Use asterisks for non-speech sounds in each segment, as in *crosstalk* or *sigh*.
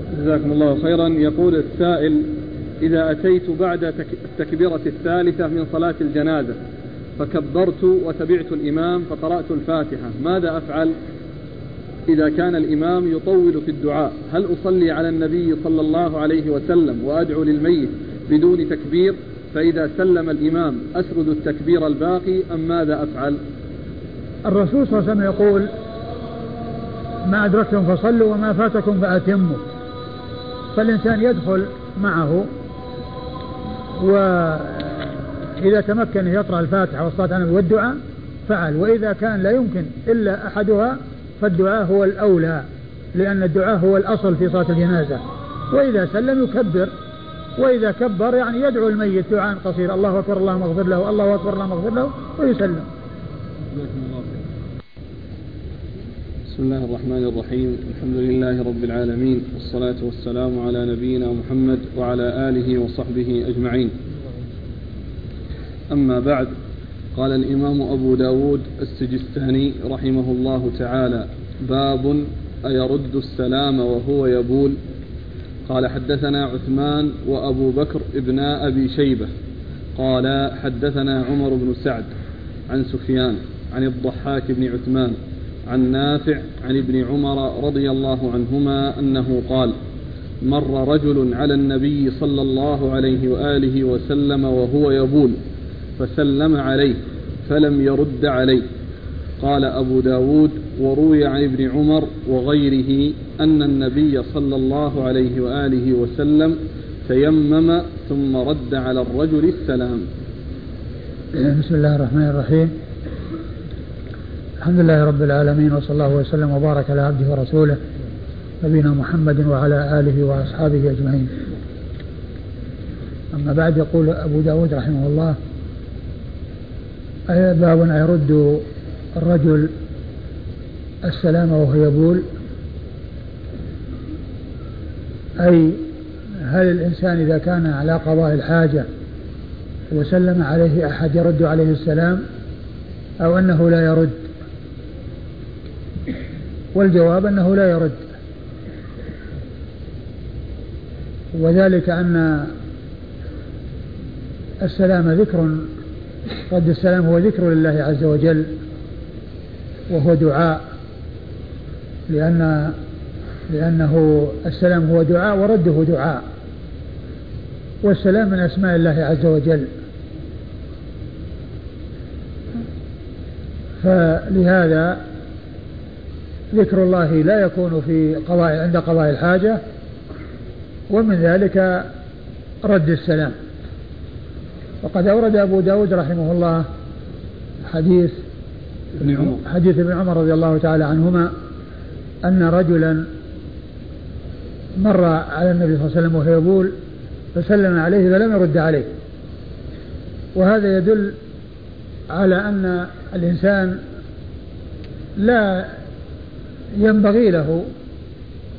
جزاكم الله خيرا. يقول السائل إذا أتيت بعد التكبيرة الثالثة من صلاة الجنازة فكبرت وتبعت الإمام فقرأت الفاتحة ماذا أفعل؟ إذا كان الإمام يطول في الدعاء هل أصلي على النبي صلى الله عليه وسلم وأدعو للميت بدون تكبير؟ فإذا سلم الإمام أسرد التكبير الباقي أم ماذا أفعل؟ الرسول صلى الله عليه وسلم يقول ما أدركتم فصلوا وما فاتكم فأتموا. فالإنسان يدخل معه وإذا تمكن يقرأ الفاتحة والصلاة على والدعاء فعل. وإذا كان لا يمكن إلا أحدها فالدعاء هو الأولى لأن الدعاء هو الأصل في صلاة الجنازة. وإذا سلم يكبر وإذا كبر يعني يدعو الميت دعاء قصير. الله أكبر اللهم اغفر له الله أكبر اللهم اغفر له ويسلم. بسم الله الرحمن الرحيم. الحمد لله رب العالمين والصلاة والسلام على نبينا محمد وعلى آله وصحبه أجمعين. أما بعد قال الإمام أبو داود السجستاني رحمه الله تعالى باب أيرد السلام وهو يبول. قال حدثنا عثمان وأبو بكر ابن أبي شيبة. قال حدثنا عمر بن سعد عن سفيان عن الضحاك بن عثمان. عن نافع عن ابن عمر رضي الله عنهما أنه قال مر رجل على النبي صلى الله عليه وآله وسلم وهو يبول فسلم عليه فلم يرد عليه. قال أبو داود وروي عن ابن عمر وغيره أن النبي صلى الله عليه وآله وسلم تيمم ثم رد على الرجل السلام. بسم الله الرحمن الرحيم. الحمد لله رب العالمين وصلى الله وسلم وبارك على عبده ورسوله نبينا محمد وعلى آله وأصحابه أجمعين. أما بعد يقول أبو داود رحمه الله باب يرد الرجل السلام وهو يبول؟ أي هل الإنسان إذا كان على قضاء الحاجة وسلم عليه أحد يرد عليه السلام أو أنه لا يرد؟ والجواب أنه لا يرد. وذلك أن السلام ذكر رد السلام هو ذكر لله عز وجل وهو دعاء لأن لأنه السلام هو دعاء ورده دعاء والسلام من أسماء الله عز وجل. فلهذا ذكر الله لا يكون في قضاء عند قضاء الحاجة ومن ذلك رد السلام. وقد أورد أبو داود رحمه الله حديث ابن عمر. حديث ابن عمر رضي الله تعالى عنهما أن رجلا مر على النبي صلى الله عليه وسلم وهو يقول فسلم عليه فلم يرد عليه. وهذا يدل على أن الإنسان لا ينبغي له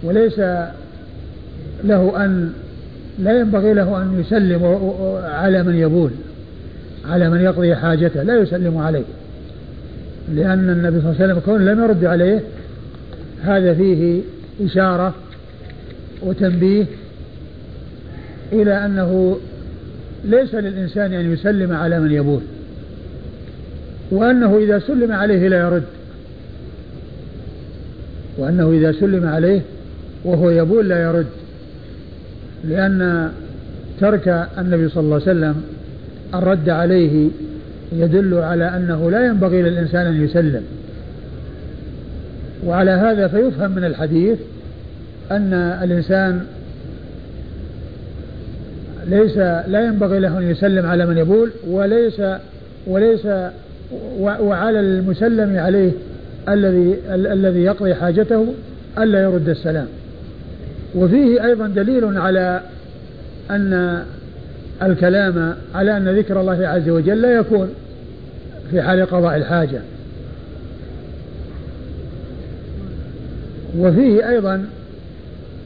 وليس له أن لا ينبغي له أن يسلم على من يبول على من يقضي حاجته لا يسلم عليه. لأن النبي صلى الله عليه وسلم كون لم يرد عليه هذا فيه إشارة وتنبيه إلى أنه ليس للإنسان أن يسلم على من يبول وأنه إذا سلم عليه لا يرد. وأنه إذا سلم عليه وهو يبول لا يرد لأن ترك النبي صلى الله عليه وسلم الرد عليه يدل على أنه لا ينبغي للإنسان أن يسلم. وعلى هذا فيفهم من الحديث أن الإنسان ليس لا ينبغي له أن يسلم على من يبول وليس وليس وعلى المسلم عليه الذي الذي يقضي حاجته ألا يرد السلام. وفيه أيضا دليل على أن الكلام على أن ذكر الله عز وجل لا يكون في حال قضاء الحاجة. وفيه أيضا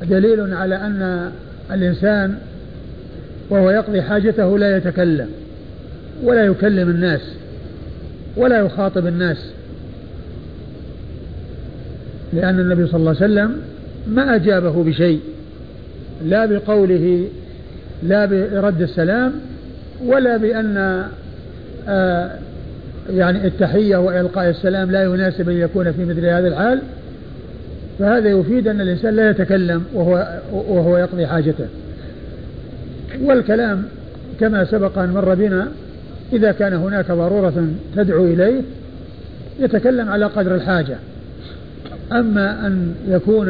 دليل على أن الإنسان وهو يقضي حاجته لا يتكلم ولا يكلم الناس ولا يخاطب الناس. لأن النبي صلى الله عليه وسلم ما أجابه بشيء لا بقوله لا برد السلام ولا بأن آه يعني التحية وإلقاء السلام لا يناسب أن يكون في مثل هذا الحال. فهذا يفيد أن الإنسان لا يتكلم وهو, وهو يقضي حاجته. والكلام كما سبق أن مر بنا إذا كان هناك ضرورة تدعو إليه يتكلم على قدر الحاجة. أما أن يكون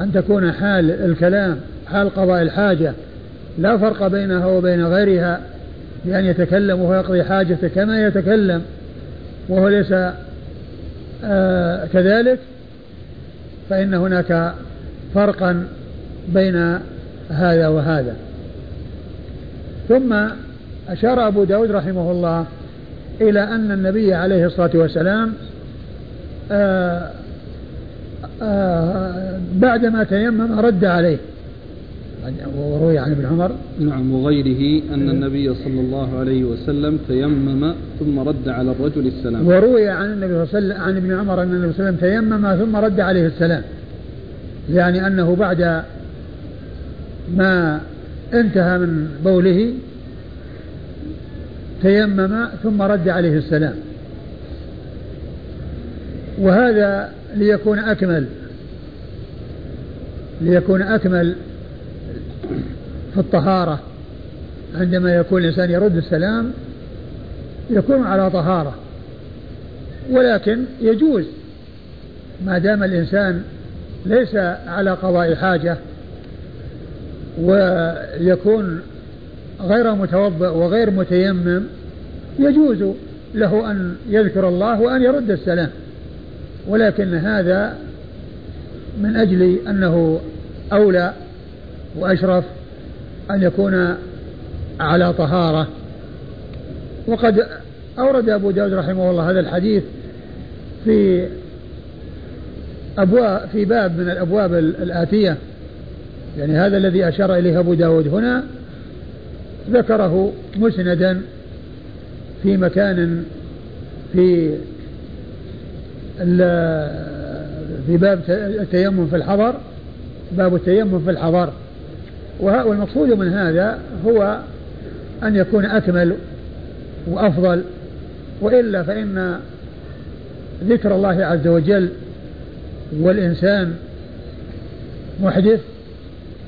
أن تكون حال الكلام حال قضاء الحاجة لا فرق بينها وبين غيرها بأن يتكلم وهو يقضي حاجته كما يتكلم وهو ليس آه كذلك فإن هناك فرقا بين هذا وهذا. ثم أشار أبو داود رحمه الله إلى أن النبي عليه الصلاة والسلام آآ بعدما تيمم رد عليه. وروي عن ابن عمر. نعم وغيره أن النبي صلى الله عليه وسلم تيمم ثم رد على الرجل السلام. وروي عن النبي صلى الله عن ابن عمر أن النبي صلى الله عليه وسلم تيمم ثم رد عليه السلام. يعني أنه بعد ما انتهى من بوله تيمم ثم رد عليه السلام. وهذا ليكون أكمل. ليكون أكمل في الطهارة. عندما يكون الإنسان يرد السلام يكون على طهارة. ولكن يجوز. ما دام الإنسان ليس على قضاء حاجة ويكون غير متوضئ وغير متيمم يجوز له أن يذكر الله وأن يرد السلام. ولكن هذا من أجل أنه أولى وأشرف أن يكون على طهارة. وقد أورد أبو داود رحمه الله هذا الحديث في أبواب في باب من الأبواب الآتية. يعني هذا الذي أشار إليه أبو داود هنا. ذكره مسندا في مكان في في باب التيمم في الحضر باب التيمم في الحضر. والمقصود من هذا هو أن يكون أكمل وأفضل وإلا فإن ذكر الله عز وجل والإنسان محدث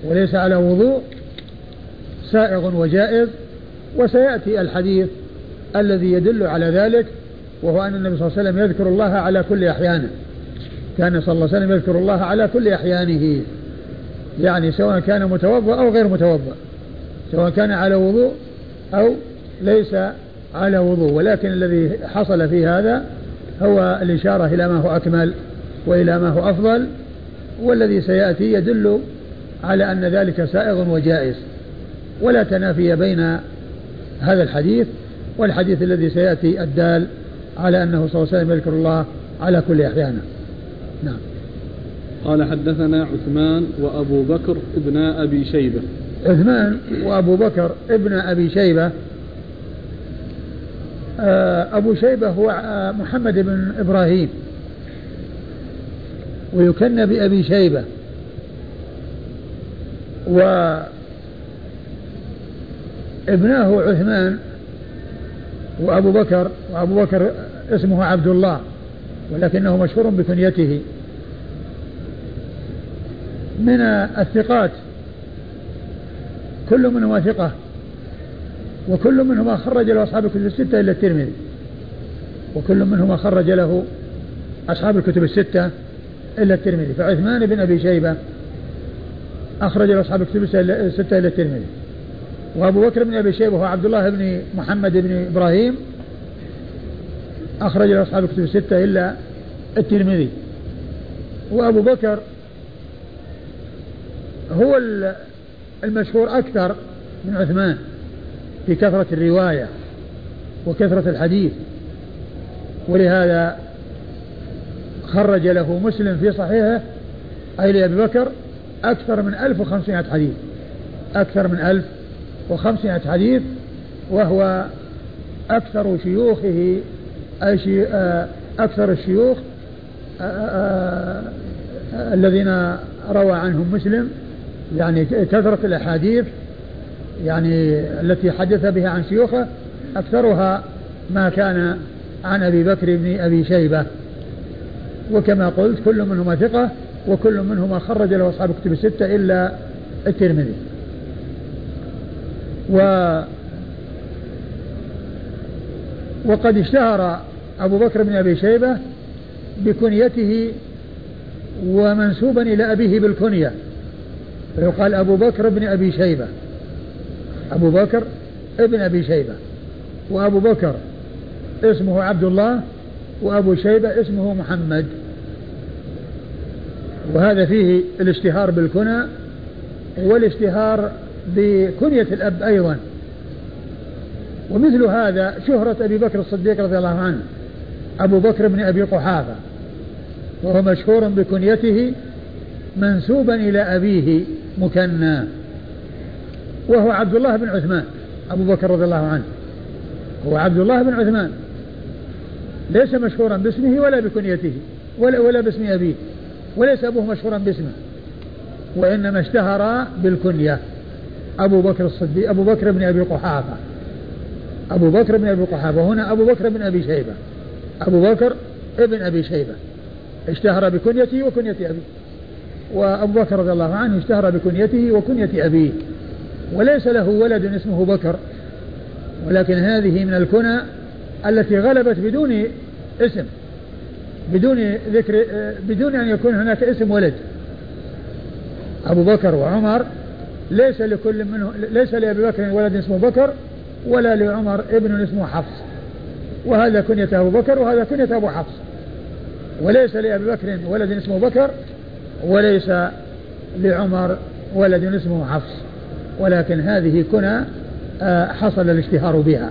وليس على وضوء سائغ وجائز وسيأتي الحديث الذي يدل على ذلك وهو أن النبي صلى الله عليه وسلم يذكر الله على كل أحيانه. كان صلى الله عليه وسلم يذكر الله على كل أحيانه. يعني سواء كان متوضأ أو غير متوضأ. سواء كان على وضوء أو ليس على وضوء. ولكن الذي حصل في هذا هو الإشارة إلى ما هو أكمل وإلى ما هو أفضل. والذي سيأتي يدل على أن ذلك سائغ وجائز. ولا تنافي بين هذا الحديث والحديث الذي سيأتي الدال على أنه صلى الله عليه وسلم يذكر الله على كل أحيانه. نعم. قال حدثنا عثمان وأبو بكر ابن أبي شيبة. عثمان وأبو بكر ابن أبي شيبة. آه، أبو شيبة هو آه، محمد بن إبراهيم. ويكن بأبي شيبة. و ابناه عثمان وأبو بكر وأبو بكر اسمه عبد الله ولكنه مشهور بكنيته. من الثقات كل منهما ثقة وكل منهما خرج له أصحاب الكتب الستة إلا الترمذي وكل منهما خرج له أصحاب الكتب الستة إلا الترمذي. فعثمان بن أبي شيبة أخرج له أصحاب الكتب الستة إلا الترمذي. وأبو بكر بن أبي شيبة هو عبد الله بن محمد بن إبراهيم أخرج له أصحاب الكتب الستة إلا الترمذي. وأبو بكر هو المشهور أكثر من عثمان في كثرة الرواية وكثرة الحديث. ولهذا خرج له مسلم في صحيحه أي لأبي بكر أكثر من 1500 حديث. أكثر من 1500 حديث وهو أكثر شيوخه آه، أكثر الشيوخ آه، آه، الذين روى عنهم مسلم يعني كثرة الأحاديث يعني التي حدث بها عن شيوخه أكثرها ما كان عن أبي بكر بن أبي شيبة. وكما قلت كل منهما ثقة وكل منهما خرج له أصحاب كتب الستة إلا الترمذي. و وقد اشتهر أبو بكر بن أبي شيبة بكنيته ومنسوبا إلى أبيه بالكنية. فيقال أبو بكر بن أبي شيبة. أبو بكر ابن أبي شيبة. وأبو بكر اسمه عبد الله وأبو شيبة اسمه محمد. وهذا فيه الاشتهار بالكنى والاشتهار بكنية الأب أيضا. ومثل هذا شهرة أبي بكر الصديق رضي الله عنه أبو بكر بن أبي قحافة وهو مشهور بكنيته منسوبا إلى أبيه مكنى وهو عبد الله بن عثمان أبو بكر رضي الله عنه. هو عبد الله بن عثمان. ليس مشهورا باسمه ولا بكنيته ولا, ولا باسم أبيه وليس أبوه مشهورا باسمه وإنما اشتهر بالكنية. أبو بكر الصديق أبو بكر بن أبي قحافة. أبو بكر بن أبي قحافة هنا أبو بكر بن أبي شيبة. أبو بكر ابن أبي شيبة. اشتهر بكنيته وكنية أبيه. وأبو بكر رضي الله عنه اشتهر بكنيته وكنية أبيه. وليس له ولد اسمه بكر. ولكن هذه من الكنى التي غلبت بدون اسم. بدون ذكر بدون أن يكون هناك اسم ولد. أبو بكر وعمر ليس لكل منه ليس لأبي بكر ولد اسمه بكر ولا لعمر ابن اسمه حفص. وهذا كنية أبو بكر وهذا كنية أبو حفص. وليس لأبي بكر ولد اسمه بكر وليس لعمر ولد اسمه حفص. ولكن هذه كنى آه، حصل الاشتهار بها.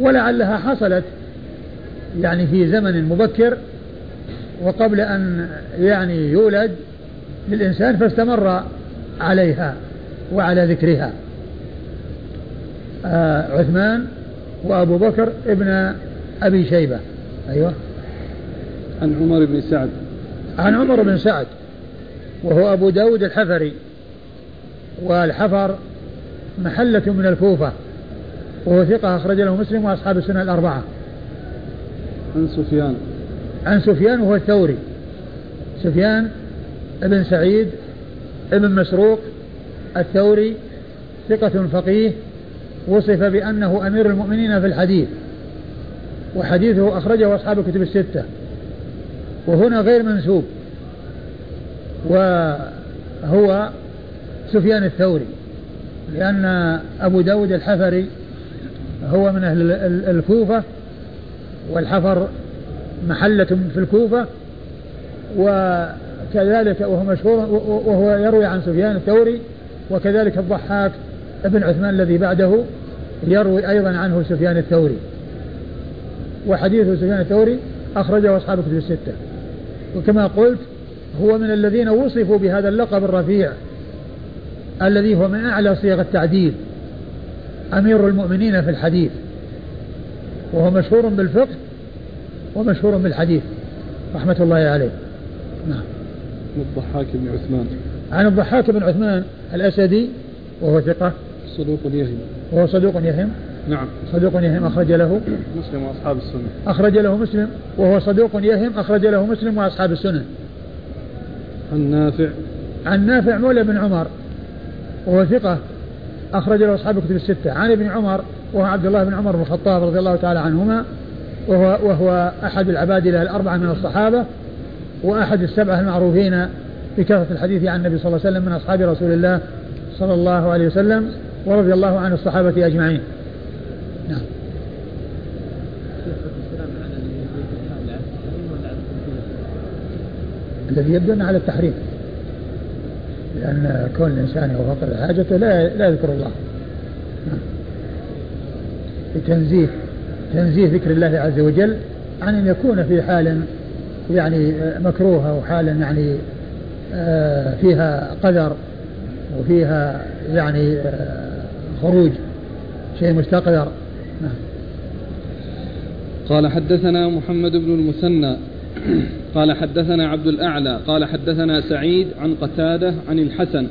ولعلها حصلت يعني في زمن مبكر وقبل أن يعني يولد للإنسان فاستمر عليها وعلى ذكرها. آه عثمان وأبو بكر ابن أبي شيبة. أيوة. عن عمر بن سعد. عن عمر بن سعد وهو أبو داود الحفري. والحفر محلة من الكوفة وهو ثقة أخرج له مسلم وأصحاب السنة الأربعة. عن سفيان. عن سفيان وهو الثوري. سفيان ابن سعيد ابن مسروق الثوري ثقة فقيه وصف بأنه أمير المؤمنين في الحديث وحديثه أخرجه أصحاب الكتب الستة وهنا غير منسوب وهو سفيان الثوري لأن أبو داود الحفري هو من أهل الكوفة والحفر محلة في الكوفة وكذلك وهو مشهور وهو يروي عن سفيان الثوري وكذلك الضحاك ابن عثمان الذي بعده يروي أيضا عنه سفيان الثوري. وحديث سفيان الثوري أخرجه أصحاب كتب الستة. وكما قلت هو من الذين وصفوا بهذا اللقب الرفيع الذي هو من أعلى صيغ التعديل أمير المؤمنين في الحديث. وهو مشهور بالفقه ومشهور بالحديث. رحمة الله عليه. نعم. الضحاك بن عثمان. عن الضحاك بن عثمان الأسدي وهو ثقة. صدوق يهم. وهو صدوق يهم. نعم. صدوق يهم أخرج له. مسلم وأصحاب السنة. أخرج له مسلم. وهو صدوق يهم أخرج له مسلم وأصحاب السنة. عن نافع. عن نافع مولى بن عمر. وهو ثقة. أخرج له أصحاب الكتب الستة. عن ابن عمر وهو عبد الله بن عمر بن الخطاب رضي الله تعالى عنهما. وهو, وهو أحد العبادلة الأربعة من الصحابة. وأحد السبعة المعروفين بكثرة الحديث عن النبي صلى الله عليه وسلم من أصحاب رسول الله صلى الله عليه وسلم ورضي الله عن الصحابة أجمعين. نعم. الذي يبدو على التحريم. لأن كون الإنسان فقر حاجته لا لا يذكر الله. نعم. لتنزيه تنزيه ذكر الله عز وجل عن أن يكون في حال يعني مكروهة أو حال يعني آه، فيها قدر وفيها يعني آه، خروج شيء مستقدر نعم. قال حدثنا محمد بن المثنى قال حدثنا عبد الأعلى قال حدثنا سعيد عن قتادة عن الحسن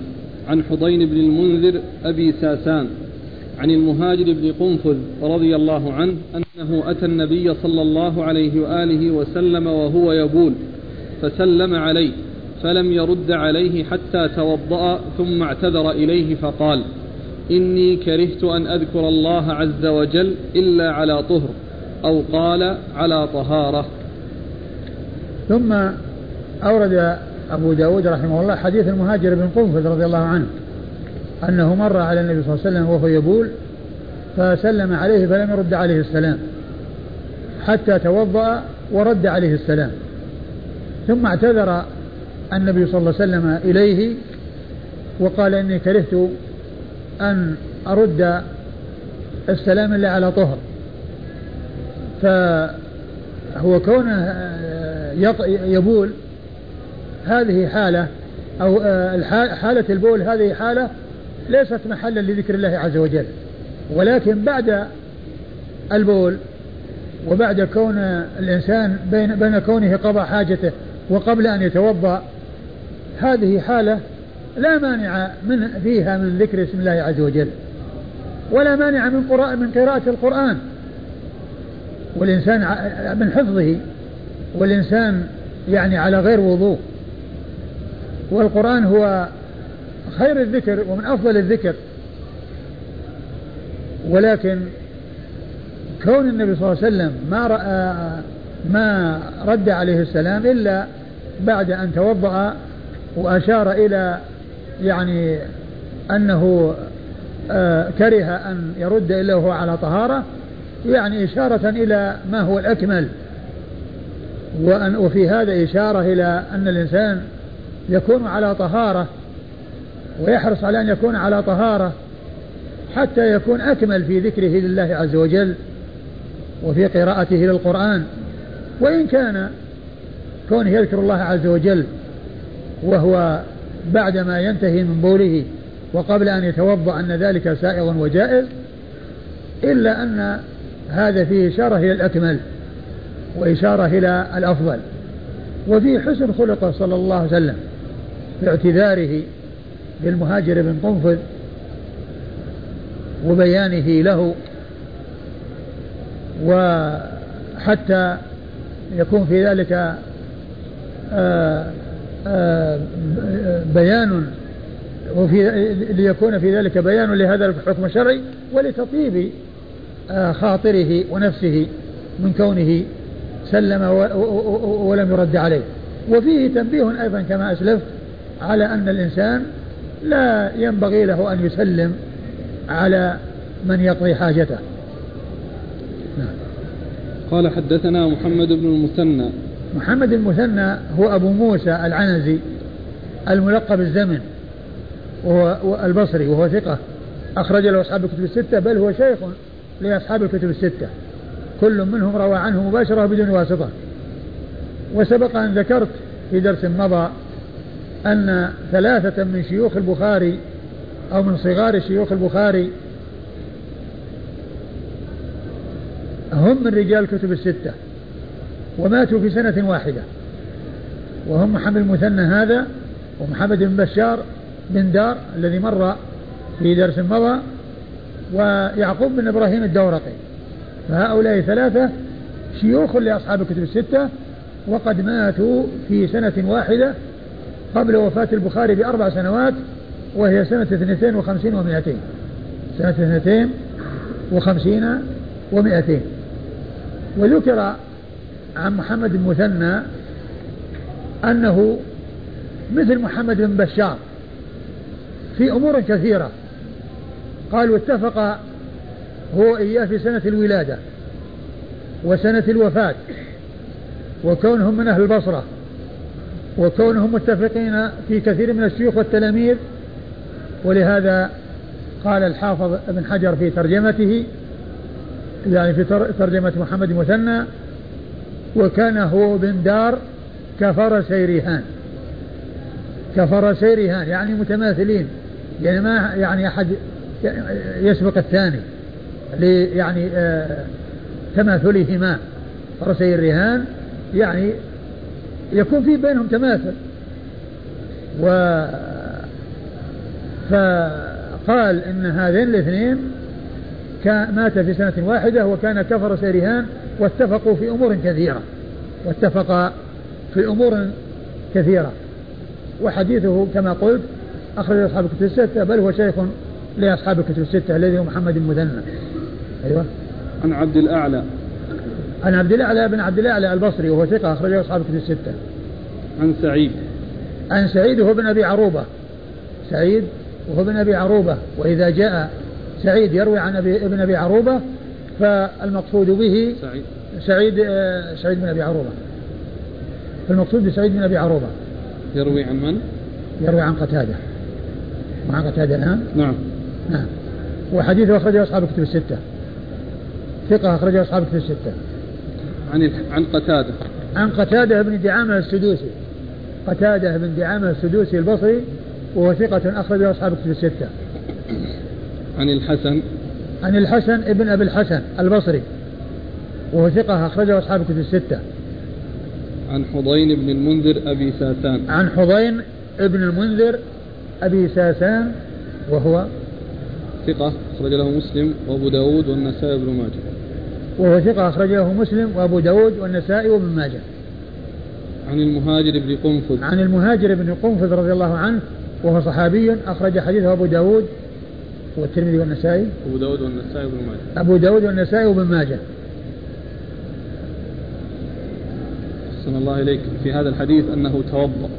عن حضين بن المنذر أبي ساسان. عن المهاجر بن قنفذ رضي الله عنه أنه أتى النبي صلى الله عليه وآله وسلم وهو يبول فسلم عليه فلم يرد عليه حتى توضأ ثم اعتذر إليه فقال إني كرهت أن أذكر الله عز وجل إلا على طهر أو قال على طهارة. ثم أورد أبو داود رحمه الله حديث المهاجر بن قنفذ رضي الله عنه. أنه مر على النبي صلى الله عليه وسلم وهو يبول فسلم عليه فلم يرد عليه السلام حتى توضأ ورد عليه السلام. ثم اعتذر النبي صلى الله عليه وسلم إليه وقال إني كرهت أن أرد السلام إلا على طهر. فهو كونه يبول هذه حالة أو حالة البول هذه حالة ليست محلا لذكر الله عز وجل. ولكن بعد البول وبعد كون الإنسان بين, بين كونه قضى حاجته وقبل أن يتوضأ هذه حالة لا مانع من فيها من ذكر اسم الله عز وجل. ولا مانع من قراءة من قراءة القرآن. والإنسان من حفظه. والإنسان يعني على غير وضوء. والقرآن هو خير الذكر ومن أفضل الذكر. ولكن كون النبي صلى الله عليه وسلم ما رأى ما رد عليه السلام إلا بعد أن توضأ وأشار إلى يعني أنه آه كره أن يرد إلا وهو على طهارة يعني إشارة إلى ما هو الأكمل. وأن وفي هذا إشارة إلى أن الإنسان يكون على طهارة. ويحرص على أن يكون على طهارة حتى يكون أكمل في ذكره لله عز وجل وفي قراءته للقرآن. وإن كان كونه يذكر الله عز وجل وهو بعدما ينتهي من بوله وقبل أن يتوضأ أن ذلك سائغ وجائز إلا أن هذا فيه إشارة إلى الأكمل وإشارة إلى الأفضل. وفي حسن خلقه صلى الله عليه وسلم في اعتذاره للمهاجر بن قنفذ وبيانه له وحتى يكون في ذلك آآ آه، آآ آه، بيان وفي ليكون في ذلك بيان لهذا الحكم الشرعي ولتطيب آه، خاطره ونفسه من كونه سلم ولم يرد عليه. وفيه تنبيه أيضا كما أسلفت على أن الإنسان لا ينبغي له أن يسلم على من يقضي حاجته. نعم. قال حدثنا محمد بن المثنى. محمد المثنى هو أبو موسى العنزي الملقب الزمن وهو البصري وهو ثقة. أخرج له أصحاب الكتب الستة بل هو شيخ لأصحاب الكتب الستة. كل منهم روى عنه مباشرة بدون واسطة. وسبق أن ذكرت في درس مضى أن ثلاثة من شيوخ البخاري أو من صغار شيوخ البخاري هم من رجال الكتب الستة وماتوا في سنة واحدة وهم محمد المثنى هذا ومحمد بن بشار بن دار الذي مر في درس مضى ويعقوب بن إبراهيم الدورقي. فهؤلاء ثلاثة شيوخ لأصحاب الكتب الستة وقد ماتوا في سنة واحدة قبل وفاة البخاري بأربع سنوات وهي سنة اثنتين وخمسين ومائتين. سنة اثنتين وخمسين ومائتين. وذكر عن محمد المثنى أنه مثل محمد بن بشار في أمور كثيرة. قالوا اتفق هو إياه في سنة الولادة وسنة الوفاة وكونهم من أهل البصرة. وكونهم متفقين في كثير من الشيوخ والتلاميذ ولهذا قال الحافظ ابن حجر في ترجمته يعني في ترجمة محمد المثنى وكان هو بن دار كفرسي ريهان كفرسي ريهان يعني متماثلين يعني ما يعني أحد يسبق الثاني يعني آه تماثلهما. فرسي الرهان يعني يكون في بينهم تماثل. و فقال إن هذين الاثنين مات في سنة واحدة وكان كفر سيرهان واتفقوا في أمور كثيرة. واتفقا في أمور كثيرة. وحديثه كما قلت أخرج أصحاب الكتب الستة بل هو شيخ لأصحاب الكتب الستة الذي هو محمد المثنى أيوه. عن عبد الأعلى. عن عبد الأعلى بن عبد الأعلى البصري وهو ثقة أخرجه أصحاب الكتب الستة. عن سعيد. عن سعيد وهو بن أبي عروبة. سعيد وهو بن أبي عروبة. وإذا جاء سعيد يروي عن أبي ابن أبي عروبة فالمقصود به سعيد. سعيد, آه، سعيد بن أبي عروبة. فالمقصود بسعيد بن أبي عروبة. يروي عن من؟ يروي عن قتادة. مع قتادة الآن نعم. نعم. وحديثه أخرجه أصحاب الكتب الستة. ثقة أخرجه أصحاب الكتب الستة. عن عن قتادة. عن قتادة بن دعامة السدوسي. قتادة بن دعامة السدوسي البصري وهو ثقة أخرجه أصحاب الكتب الستة. عن الحسن. عن الحسن ابن أبي الحسن البصري وهو ثقة أخرجه أصحاب الكتب الستة. عن حضين بن المنذر أبي ساسان. عن حضين ابن المنذر أبي ساسان وهو ثقة أخرج له مسلم وأبو داود والنسائي بن ماجه. وهو ثقة أخرج له مسلم وأبو داود والنسائي وابن ماجه. عن المهاجر بن قنفذ. عن المهاجر بن قنفذ رضي الله عنه وهو صحابي أخرج حديثه أبو داود والترمذي والنسائي. أبو داود والنسائي وابن ماجه. أبو داود والنسائي وابن ماجه. أحسن الله إليك. في هذا الحديث أنه توضأ.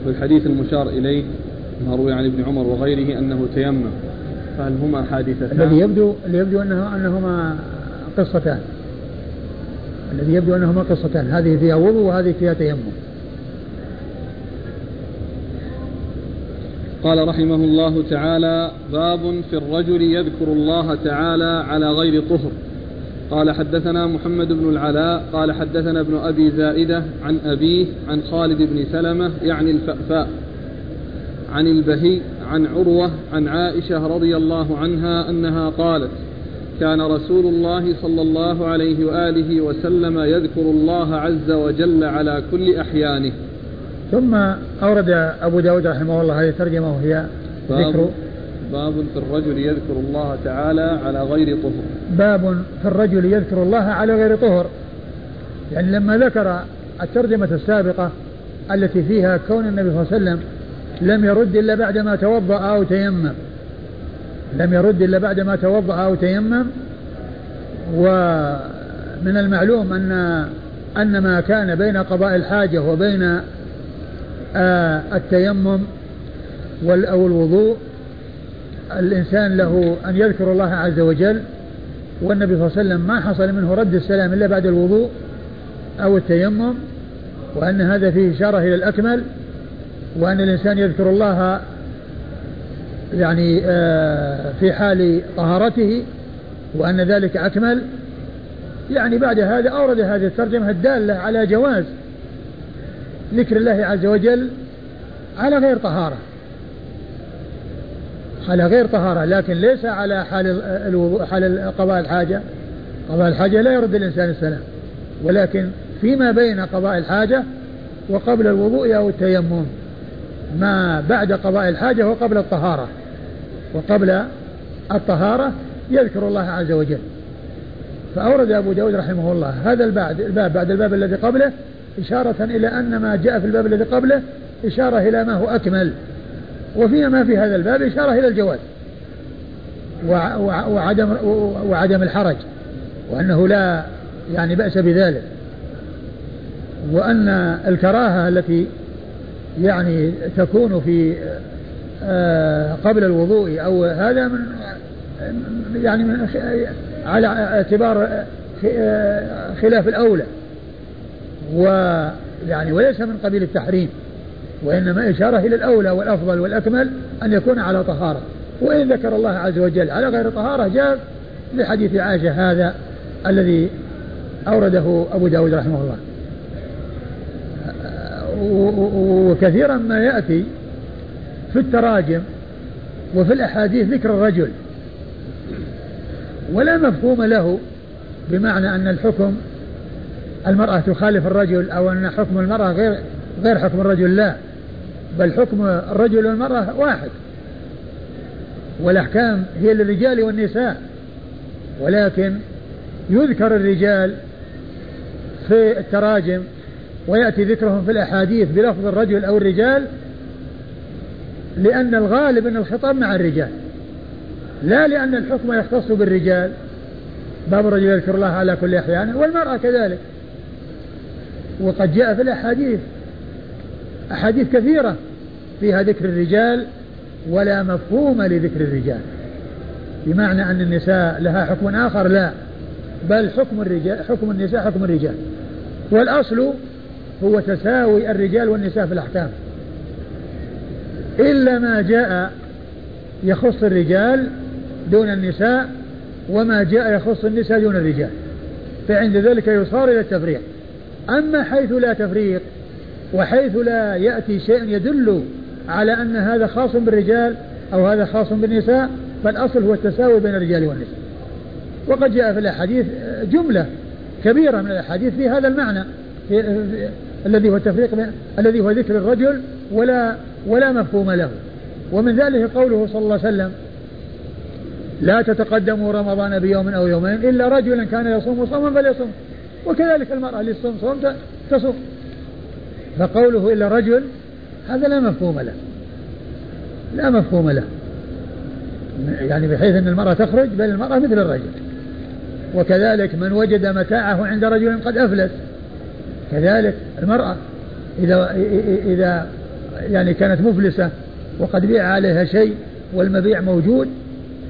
وفي الحديث المشار إليه ما روي عن ابن عمر وغيره أنه تيمم. فهل هما حادثتان؟ الذي يبدو الذي يبدو أنه أنهما قصتان. الذي يبدو أنهما قصتان. هذه فيها وضوء وهذه فيها تيمم. قال رحمه الله تعالى باب في الرجل يذكر الله تعالى على غير طهر. قال حدثنا محمد بن العلاء قال حدثنا ابن أبي زائدة عن أبيه عن خالد بن سلمة يعني الفأفاء عن البهي عن عروة عن عائشة رضي الله عنها أنها قالت كان رسول الله صلى الله عليه وآله وسلم يذكر الله عز وجل على كل أحيانه. ثم أورد أبو داود رحمه الله هذه الترجمة وهي ذكر باب في الرجل يذكر الله تعالى على غير طهر. باب في الرجل يذكر الله على غير طهر. يعني لما ذكر الترجمة السابقة التي فيها كون النبي صلى الله عليه وسلم لم يرد إلا بعدما توضأ أو تيمم. لم يرد إلا بعدما توضأ أو تيمم. ومن المعلوم أن أن ما كان بين قضاء الحاجة وبين آه التيمم أو الوضوء الإنسان له أن يذكر الله عز وجل. والنبي صلى الله عليه وسلم ما حصل منه رد السلام إلا بعد الوضوء أو التيمم. وأن هذا فيه إشارة إلى الأكمل. وأن الإنسان يذكر الله يعني آه في حال طهارته وأن ذلك أكمل يعني بعد هذا أورد هذه الترجمة الدالة على جواز ذكر الله عز وجل على غير طهارة. على غير طهارة لكن ليس على حال الوضوء حال قضاء الحاجة. قضاء الحاجة لا يرد الإنسان السلام. ولكن فيما بين قضاء الحاجة وقبل الوضوء أو التيمم ما بعد قضاء الحاجة وقبل الطهارة. وقبل الطهارة يذكر الله عز وجل. فأورد أبو داود رحمه الله هذا البعد الباب بعد الباب الذي قبله إشارة إلى أن ما جاء في الباب الذي قبله إشارة إلى ما هو أكمل. وفيما في هذا الباب إشارة إلى الجواز. وعدم وعدم الحرج. وأنه لا يعني بأس بذلك. وأن الكراهة التي يعني تكون في قبل الوضوء أو هذا من يعني من على اعتبار آه، خلاف الأولى. ويعني وليس من قبيل التحريم وإنما إشارة إلى الأولى والأفضل والأكمل أن يكون على طهارة. وإن ذكر الله عز وجل على غير طهارة جاء لحديث عائشة هذا الذي أورده أبو داود رحمه الله. وكثيرا ما يأتي في التراجم وفي الأحاديث ذكر الرجل. ولا مفهوم له بمعنى أن الحكم المرأة تخالف الرجل أو أن حكم المرأة غير غير حكم الرجل لا. بل حكم الرجل والمرأة واحد. والأحكام هي للرجال والنساء. ولكن يذكر الرجال في التراجم ويأتي ذكرهم في الأحاديث بلفظ الرجل أو الرجال لأن الغالب أن الخطاب مع الرجال. لا لأن الحكم يختص بالرجال. باب الرجل يذكر الله على كل أحيان والمرأة كذلك. وقد جاء في الأحاديث. أحاديث كثيرة فيها ذكر الرجال ولا مفهوم لذكر الرجال. بمعنى أن النساء لها حكم آخر لا. بل حكم الرجال حكم النساء حكم الرجال. والأصل هو تساوي الرجال والنساء في الأحكام. إلا ما جاء يخص الرجال دون النساء وما جاء يخص النساء دون الرجال. فعند ذلك يصار إلى التفريق. أما حيث لا تفريق وحيث لا يأتي شيء يدل على أن هذا خاص بالرجال أو هذا خاص بالنساء فالأصل هو التساوي بين الرجال والنساء. وقد جاء في الأحاديث جملة كبيرة من الأحاديث في هذا المعنى الذي هو التفريق الذي هو ذكر الرجل ولا ولا مفهوم له. ومن ذلك قوله صلى الله عليه وسلم لا تتقدموا رمضان بيوم أو يومين إلا رجلا كان يصوم صوما فليصوم. وكذلك المرأة اللي تصوم صوم تصوم. فقوله إلا رجل هذا لا مفهوم له. لا مفهوم له. يعني بحيث أن المرأة تخرج بل المرأة مثل الرجل. وكذلك من وجد متاعه عند رجل قد أفلس كذلك المرأة إذا إذا يعني كانت مفلسة وقد بيع عليها شيء والمبيع موجود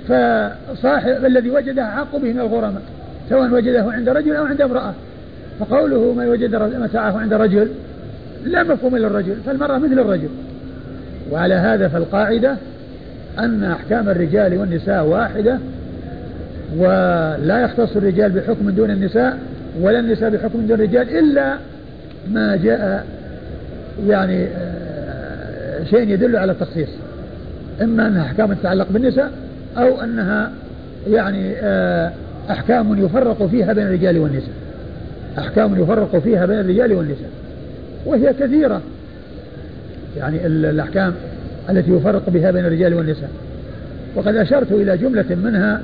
فصاحب الذي وجده حق به من الغرماء سواء وجده عند رجل أو عند امرأة. فقوله من وجد متاعه عند رجل لا مفهوم للرجل فالمرأة مثل الرجل. وعلى هذا فالقاعدة أن أحكام الرجال والنساء واحدة ولا يختص الرجال بحكم دون النساء ولا النساء بحكم دون الرجال إلا ما جاء يعني شيء يدل على التخصيص. إما أنها أحكام تتعلق بالنساء أو أنها يعني آه، أحكام يفرق فيها بين الرجال والنساء. أحكام يفرق فيها بين الرجال والنساء. وهي كثيرة. يعني الأحكام التي يفرق بها بين الرجال والنساء. وقد أشرت إلى جملة منها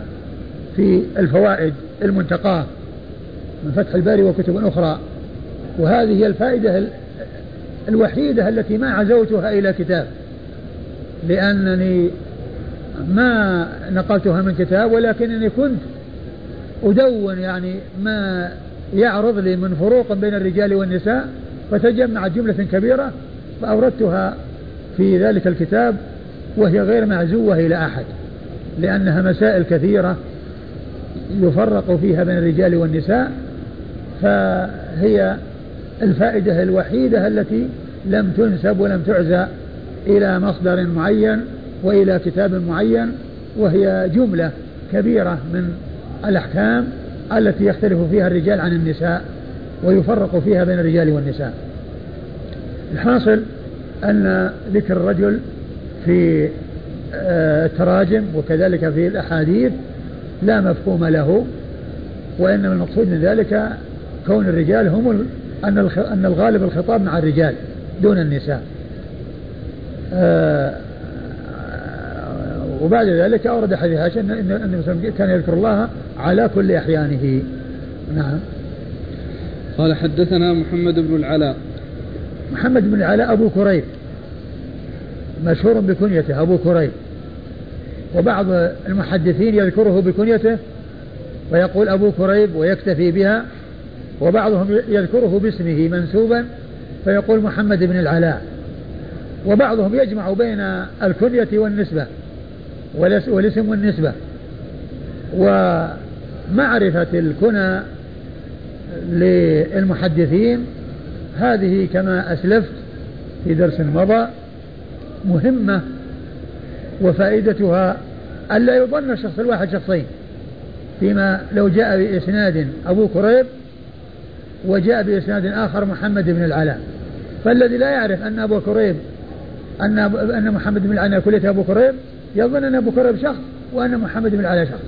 في الفوائد المنتقاة من فتح الباري وكتب أخرى. وهذه هي الفائدة الوحيدة التي ما عزوتها إلى كتاب لأنني ما نقلتها من كتاب ولكنني كنت أدون يعني ما يعرض لي من فروق بين الرجال والنساء فتجمعت جملة كبيرة فأوردتها في ذلك الكتاب وهي غير معزوة إلى أحد لأنها مسائل كثيرة يفرق فيها بين الرجال والنساء فهي الفائدة الوحيدة التي لم تنسب ولم تعزى إلى مصدر معين وإلى كتاب معين وهي جملة كبيرة من الأحكام التي يختلف فيها الرجال عن النساء ويفرق فيها بين الرجال والنساء. الحاصل أن ذكر الرجل في آه، التراجم وكذلك في الأحاديث لا مفهوم له وإنما المقصود من ذلك كون الرجال هم أن أن الغالب الخطاب مع الرجال دون النساء. آه، وبعد ذلك أورد حديث عائشة أن النبي كان يذكر الله على كل أحيانه. نعم. قال حدثنا محمد بن العلاء. محمد بن العلاء أبو كريب. مشهور بكنيته أبو كريب. وبعض المحدثين يذكره بكنيته ويقول أبو كريب ويكتفي بها. وبعضهم يذكره باسمه منسوبا فيقول محمد بن العلاء. وبعضهم يجمع بين الكنية والنسبة والاسم والنسبة. ومعرفة الكنى للمحدثين هذه كما أسلفت في درس مضى مهمة وفائدتها ألا يظن الشخص الواحد شخصين فيما لو جاء بإسناد أبو كريب وجاء بإسناد آخر محمد بن العلاء. فالذي لا يعرف أن أبو كريب أن أن محمد بن العلاء كلية أبو كريب يظن أن أبو كريب شخص وأن محمد بن العلاء شخص.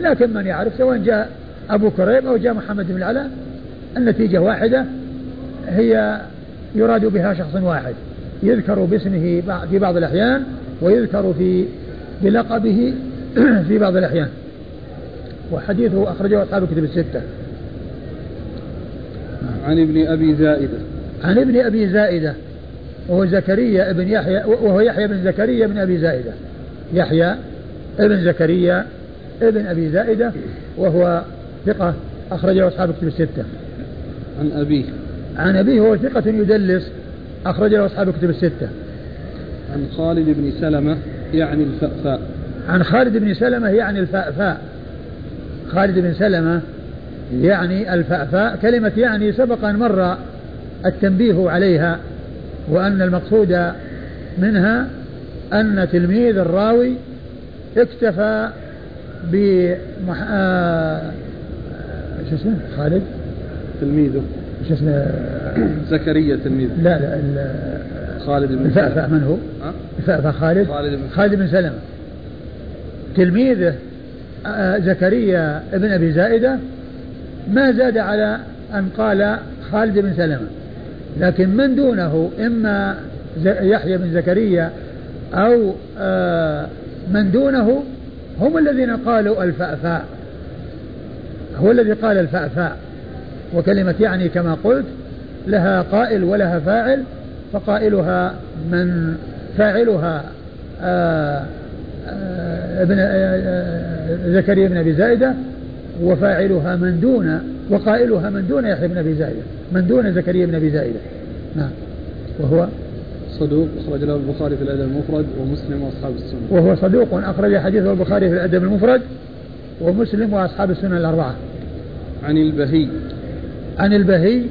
لكن من يعرف سواء جاء أبو كريب أو جاء محمد بن العلاء النتيجة واحدة هي يراد بها شخص واحد. يذكر باسمه في بعض الأحيان ويذكر في بلقبه *clears throat* في بعض الأحيان. وحديثه أخرجه أصحاب كتب الستة. عن ابن أبي زائدة. عن ابن أبي زائدة. وهو زكريا ابن يحيى وهو يحيى بن زكريا بن أبي زائدة. يحيى ابن زكريا ابن أبي زائدة وهو ثقة أخرجه أصحاب كتب الستة. عن أبيه. عن أبيه وهو ثقة يدلس أخرجه أصحاب كتب الستة. عن خالد بن سلمة يعني الفأفاء. عن خالد بن سلمة يعني الفأفاء. خالد بن سلمة يعني الفأفاء كلمة يعني سبق أن مر التنبيه عليها وأن المقصود منها أن تلميذ الراوي اكتفى ب آه... شو اسمه؟ خالد؟ تلميذه. شو اسمه؟ زكريا تلميذه. لا لا خالد بن الفأفأ من هو؟ الفأفأ خالد؟ خالد بن خالد بن سلمة. تلميذه آه، زكريا ابن أبي زائدة ما زاد على أن قال خالد بن سلمة. لكن من دونه إما يحيى بن زكريا أو آه، من دونه هم الذين قالوا الفأفاء. هو الذي قال الفأفاء. وكلمة يعني كما قلت لها قائل ولها فاعل فقائلها من فاعلها آه، آآ ابن زكريا بن أبي زائده وفاعلها من دون وقائلها من دون يحيى بن أبي زائدة من دون زكريا بن أبي زائدة. نعم. وهو صدوق أخرج له البخاري في الأدب المفرد ومسلم وأصحاب السنة. وهو صدوق أخرج حديثه البخاري في الأدب المفرد ومسلم وأصحاب السنة الأربعة. عن البهي. عن البهي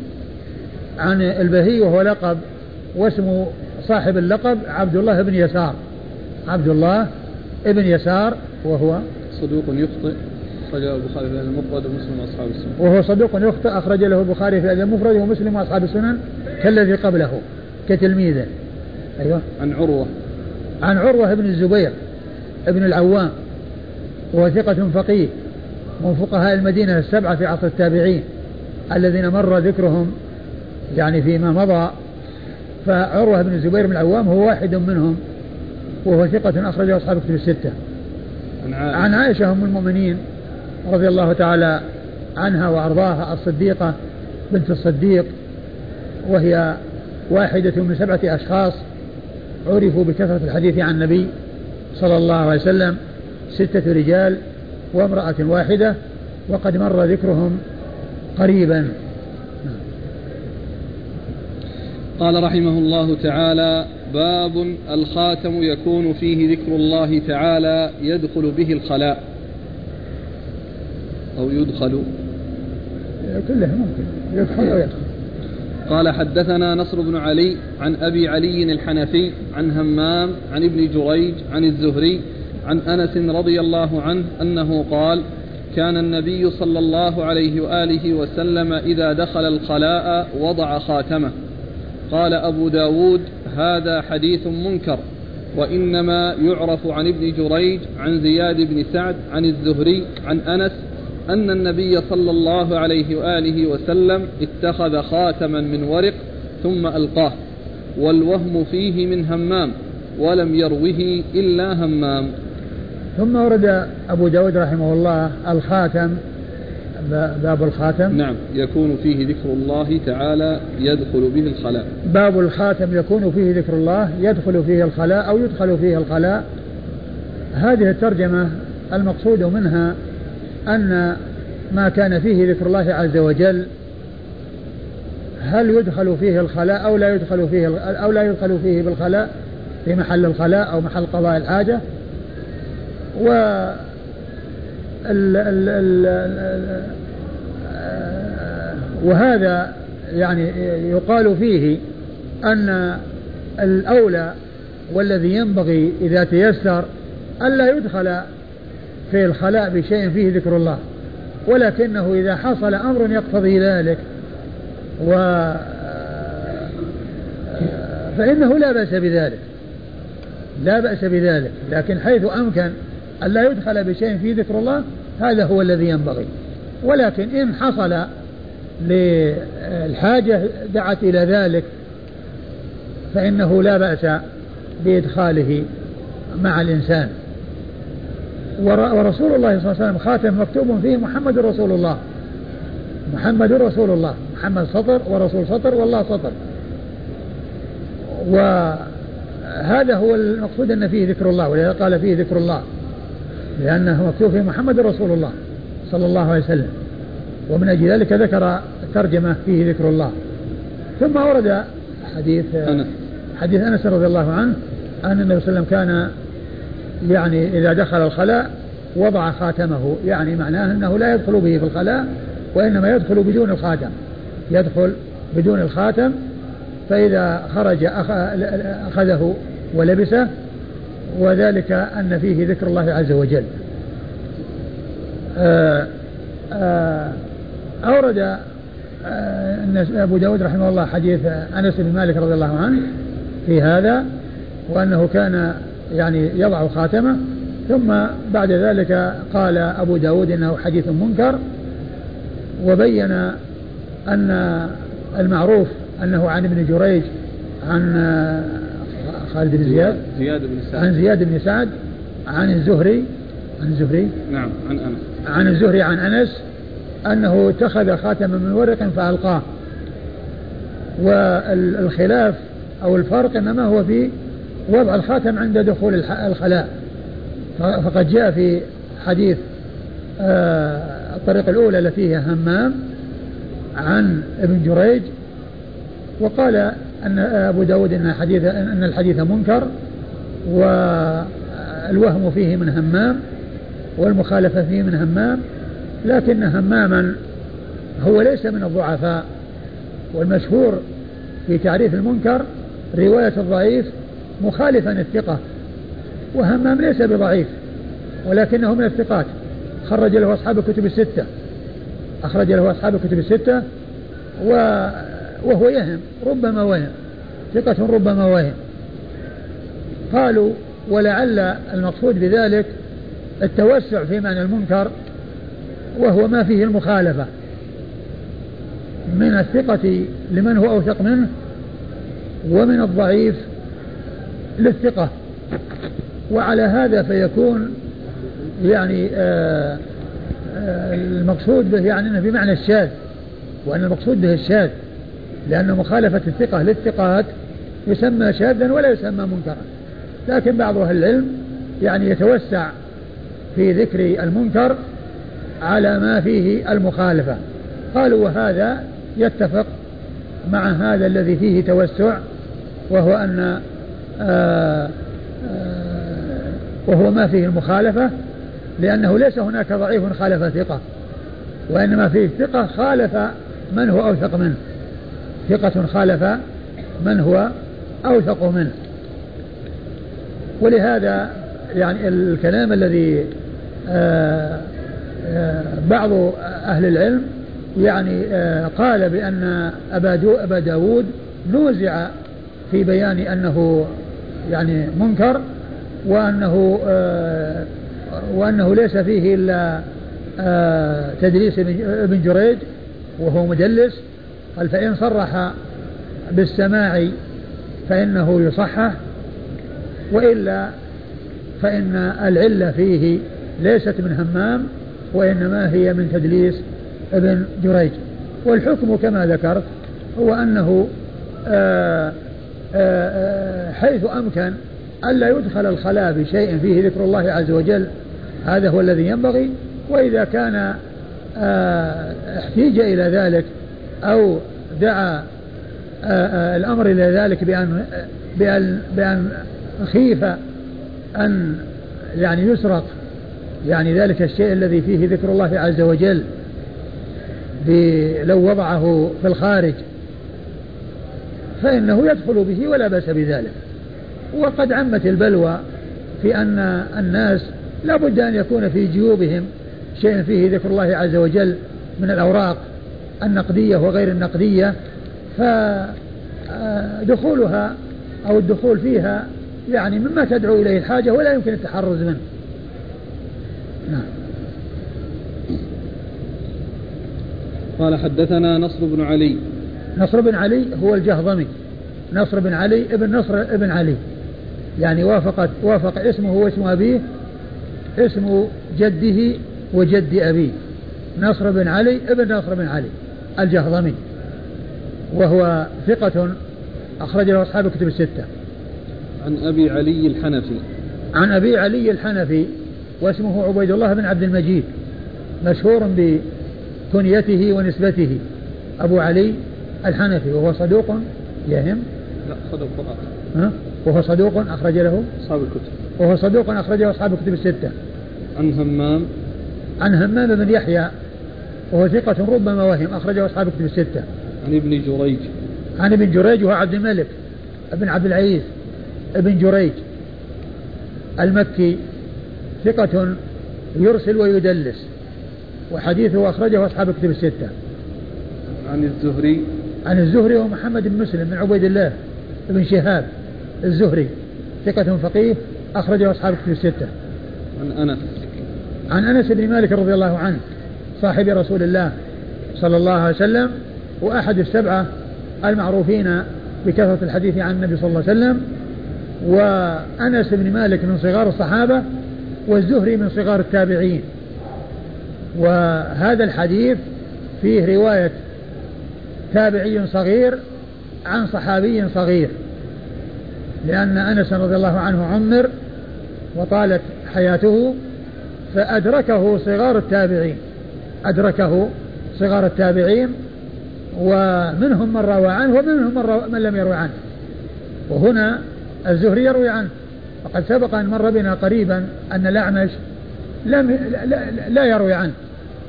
عن البهي وهو لقب واسم صاحب اللقب عبد الله بن يسار. عبد الله ابن يسار وهو صدوق يخطئ. أخرج له البخاري في الأدب المفرد ومسلم وأصحاب السنن. وهو صدوق يخطئ أخرج له البخاري في الأدب المفرد ومسلم وأصحاب السنن كالذي قبله كتلميذه. أيوه. عن عروة. عن عروة بن الزبير ابن العوام وهو ثقة فقيه من فقهاء المدينة السبعة في عصر التابعين الذين مر ذكرهم يعني فيما مضى. فعروة بن الزبير بن العوام هو واحد منهم وهو ثقة أخرجه أصحاب كتب الستة. عن عائشة, عن عائشة أم المؤمنين رضي الله تعالى عنها وأرضاها الصديقة بنت الصديق وهي واحدة من سبعة أشخاص عرفوا بكثرة الحديث عن النبي صلى الله عليه وسلم ستة رجال وامرأة واحدة وقد مر ذكرهم قريبا. قال رحمه الله تعالى باب الخاتم يكون فيه ذكر الله تعالى يدخل به الخلاء. أو يدخل؟ كله ممكن. يدخل أو يدخل. قال حدثنا نصر بن علي عن أبي علي الحنفي عن همام عن ابن جريج عن الزهري عن أنس رضي الله عنه أنه قال كان النبي صلى الله عليه وآله وسلم إذا دخل الخلاء وضع خاتمه. قال أبو داود هذا حديث منكر وإنما يعرف عن ابن جريج عن زياد بن سعد عن الزهري عن أنس أن النبي صلى الله عليه وآله وسلم اتخذ خاتما من ورق ثم ألقاه والوهم فيه من همام ولم يروه إلا همام. ثم ورد أبو داود رحمه الله الخاتم باب الخاتم. نعم يكون فيه ذكر الله تعالى يدخل به الخلاء. باب الخاتم يكون فيه ذكر الله يدخل فيه الخلاء أو يدخل فيه الخلاء. هذه الترجمة المقصود منها أن ما كان فيه ذكر الله عز وجل هل يدخل فيه الخلاء أو لا يدخل فيه أو لا يدخل فيه بالخلاء في محل الخلاء أو محل قضاء الحاجة؟ و ال ال ال وهذا يعني يقال فيه أن الأولى والذي ينبغي إذا تيسر ألا يدخل في الخلاء بشيء فيه ذكر الله. ولكنه إذا حصل أمر يقتضي ذلك و فإنه لا بأس بذلك. لا بأس بذلك. لكن حيث أمكن أن لا يدخل بشيء فيه ذكر الله هذا هو الذي ينبغي. ولكن إن حصل للحاجة دعت إلى ذلك فإنه لا بأس بإدخاله مع الإنسان. ورسول الله صلى الله عليه وسلم. خاتم مكتوب فيه محمد رسول الله. محمد رسول الله. محمد سطر ورسول سطر والله سطر. وهذا هو المقصود أن فيه ذكر الله ولذا قال فيه ذكر الله. لأنه مكتوب فيه محمد رسول الله صلى الله عليه وسلم. ومن أجل ذلك ذكر الترجمة فيه ذكر الله. ثم ورد حديث حديث أنس رضي الله عنه أن النبي صلى الله عليه وسلم كان يعني إذا دخل الخلاء وضع خاتمه يعني معناه أنه لا يدخل به في الخلاء وإنما يدخل بدون الخاتم. يدخل بدون الخاتم فإذا خرج أخذه ولبسه وذلك أن فيه ذكر الله عز وجل. آه، آه، أورد آه، أبو داود رحمه الله حديث أنس بن مالك رضي الله عنه في هذا وأنه كان يعني يضع خاتمه ثم بعد ذلك قال أبو داود إنه حديث منكر وبين أن المعروف أنه عن ابن جريج عن خالد بن زياد زياد بن سعد. عن زياد بن سعد عن الزهري عن الزهري نعم عن أنس. عن الزهري عن أنس أنه اتخذ خاتما من ورق فألقاه. والخلاف أو الفرق إنما هو في وضع الخاتم عند دخول الخلاء. فقد جاء في حديث آه، الطريقة الأولى التي هي همام عن ابن جريج وقال أن أبو داود أن, حديث أن الحديث منكر والوهم فيه من همام والمخالفة فيه من همام لكن هماما هو ليس من الضعفاء والمشهور في تعريف المنكر رواية الضعيف مخالفا الثقة وهمام ليس بضعيف ولكنه من الثقات. خرج له أصحاب الكتب الستة. أخرج له أصحاب الكتب الستة و وهو يهم ربما وهم. ثقة ربما وهم. قالوا ولعل المقصود بذلك التوسع في معنى المنكر وهو ما فيه المخالفة. من الثقة لمن هو أوثق منه ومن الضعيف للثقة. وعلى هذا فيكون يعني آآ آه، آآ آه، المقصود به يعني أنه بمعنى الشاذ. وأن المقصود به الشاذ لأن مخالفة الثقة للثقات يسمى شاذا ولا يسمى منكرا. لكن بعض أهل العلم يعني يتوسع في ذكر المنكر على ما فيه المخالفة. قالوا وهذا يتفق مع هذا الذي فيه توسع وهو أن وهو ما فيه المخالفة لأنه ليس هناك ضعيف خالف ثقة وإنما فيه ثقة خالف من هو أوثق منه. ثقة خالف من هو أوثق منه. ولهذا يعني الكلام الذي آه، آه، بعض أهل العلم يعني آه، قال بأن أبا, أبا داود نوزع في بيان أنه يعني منكر وأنه وأنه ليس فيه إلا تدريس ابن جريج وهو مدلس. قال فإن صرح بالسماع فإنه يصحح وإلا فإن العلة فيه ليست من همام وإنما هي من تدليس ابن جريج. والحكم كما ذكرت هو أنه آآ حيث أمكن ألا يدخل الخلاء بشيء فيه ذكر الله عز وجل. هذا هو الذي ينبغي. وإذا كان احتيج إلى ذلك أو دعا الأمر إلى ذلك بأن بأن بأن خيف أن يعني يسرق يعني ذلك الشيء الذي فيه ذكر الله عز وجل لو وضعه في الخارج فإنه يدخل به ولا بأس بذلك. وقد عمت البلوى في أن الناس لا بد أن يكون في جيوبهم شيء فيه ذكر الله عز وجل من الأوراق النقدية وغير النقدية فدخولها أو الدخول فيها يعني مما تدعو إليه الحاجة ولا يمكن التحرز منه. نعم. قال حدثنا نصر بن علي. نصر بن علي هو الجهضمي. نصر بن علي ابن نصر ابن علي. يعني وافقت وافق اسمه واسم أبيه اسم جده وجد أبيه. نصر بن علي ابن نصر بن علي الجهضمي. وهو ثقة أخرج له أصحاب الكتب الستة. عن أبي علي الحنفي. عن أبي علي الحنفي واسمه عبيد الله بن عبد المجيد مشهور بكنيته ونسبته. أبو علي الحنفي وهو صدوق يهم. لا صدوق قرآن ها؟ وهو صدوق أخرج له. أصحاب الكتب. وهو صدوق أخرجه أصحاب الكتب الستة. عن همام. عن همام بن يحيى وهو ثقة ربما وهم أخرجه أصحاب الكتب الستة. عن ابن جريج. عن ابن جريج وهو عبد الملك ابن عبد العزيز ابن جريج المكي ثقة يرسل ويدلس وحديثه أخرجه أصحاب الكتب الستة. عن الزهري. عن الزهري ومحمد بن مسلم بن عبيد الله بن شهاب الزهري ثقة فقيه أخرجه أصحاب الكتب الستة. عن أنس. عن أنس بن مالك رضي الله عنه صاحب رسول الله صلى الله عليه وسلم وأحد السبعة المعروفين بكثرة الحديث عن النبي صلى الله عليه وسلم وأنس بن مالك من صغار الصحابة والزهري من صغار التابعين. وهذا الحديث فيه رواية تابعي صغير عن صحابي صغير لأن أنس رضي الله عنه عمر وطالت حياته فأدركه صغار التابعين أدركه صغار التابعين ومنهم من روى عنه ومنهم من, روى من لم يروي عنه. وهنا الزهري يروي عنه. وقد سبق أن مر بنا قريبا أن الأعمش لم لا, لا يروي عنه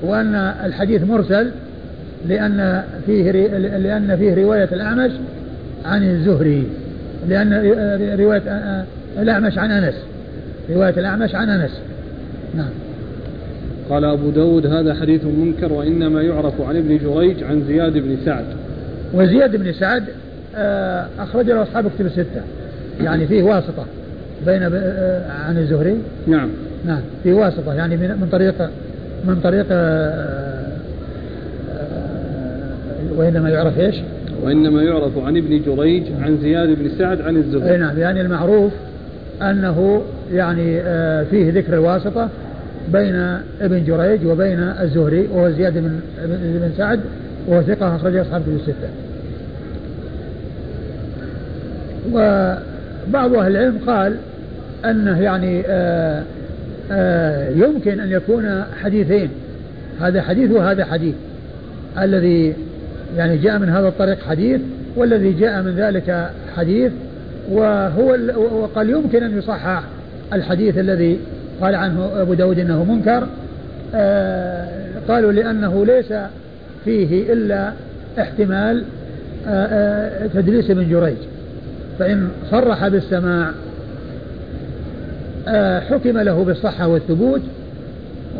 وأن الحديث مرسل لأن فيه لأن فيه رواية الأعمش عن الزهري. لأن رواية الأعمش عن أنس. رواية الأعمش عن أنس. نعم. قال أبو داود هذا حديث منكر وإنما يعرف عن ابن جريج عن زياد بن سعد. وزياد بن سعد آه، أخرج له أصحاب كتب الستة. يعني فيه واسطة بين آه، عن الزهري. نعم. نعم. في واسطة يعني من طريق من طريق آه، وإنما يعرف إيش وإنما يعرف عن ابن جريج عن زياد بن سعد عن الزهري نعم يعني المعروف أنه يعني فيه ذكر الواسطة بين ابن جريج وبين الزهري وهو زياد بن بن سعد وهو ثقة أخرجه أصحاب كتب الستة. وبعض أهل العلم قال أنه يعني آآ آآ يمكن أن يكون حديثين هذا حديث وهذا حديث الذي يعني جاء من هذا الطريق حديث والذي جاء من ذلك حديث وهو وقال يمكن أن يصحح الحديث الذي قال عنه أبو داود إنه منكر. آه قالوا لأنه ليس فيه إلا احتمال آه آه تدليس ابن جريج. فإن صرح بالسماع حكم له بالصحة والثبوت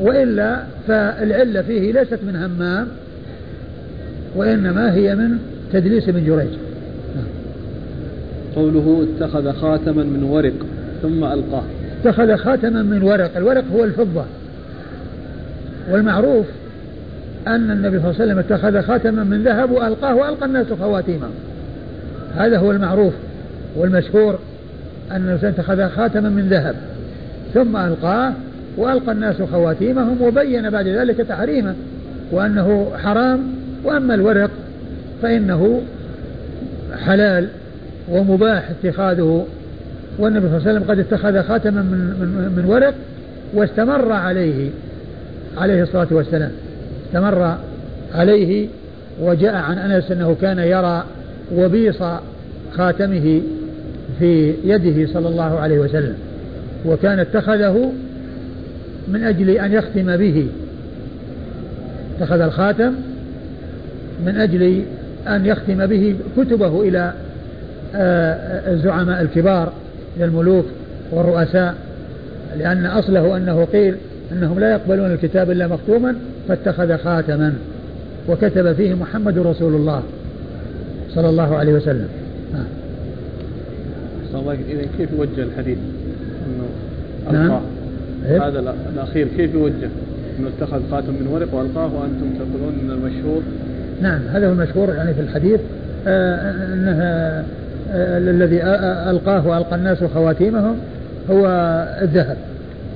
وإلا فالعلة فيه ليست من همام. وإنما هي من تدليس ابن جريج. قوله اتخذ خاتما من ورق ثم ألقاه. اتخذ خاتما من ورق. الورق هو الفضة. والمعروف أن النبي صلى الله عليه وسلم اتخذ خاتما من ذهب وألقاه وألقى الناس خواتيمه. هذا هو المعروف والمشهور أن النبي اتخذ خاتما من ذهب ثم ألقاه وألقى الناس خواتيمهم وبين بعد ذلك تحريمه وأنه حرام وأما الورق فإنه حلال ومباح اتخاذه والنبي صلى الله عليه وسلم قد اتخذ خاتما من, من, من ورق واستمر عليه عليه الصلاة والسلام. استمر عليه وجاء عن أنس أنه كان يرى وبيص خاتمه في يده صلى الله عليه وسلم وكان اتخذه من أجل أن يختم به. اتخذ الخاتم من أجل أن يختم به كتبه إلى آه، الزعماء الكبار للملوك والرؤساء لأن أصله أنه قيل أنهم لا يقبلون الكتاب إلا مختوما فاتخذ خاتما وكتب فيه محمد رسول الله صلى الله عليه وسلم نعم. إذا كيف يوجه الحديث؟ أنه نعم. إيه؟ هذا الأخير كيف يوجه؟ إنه اتخذ خاتم من ورق وألقاه وأنتم تقولون ان المشهور نعم هذا هو المشهور يعني في الحديث آه انه آه الذي ألقاه وألقى الناس خواتيمهم هو الذهب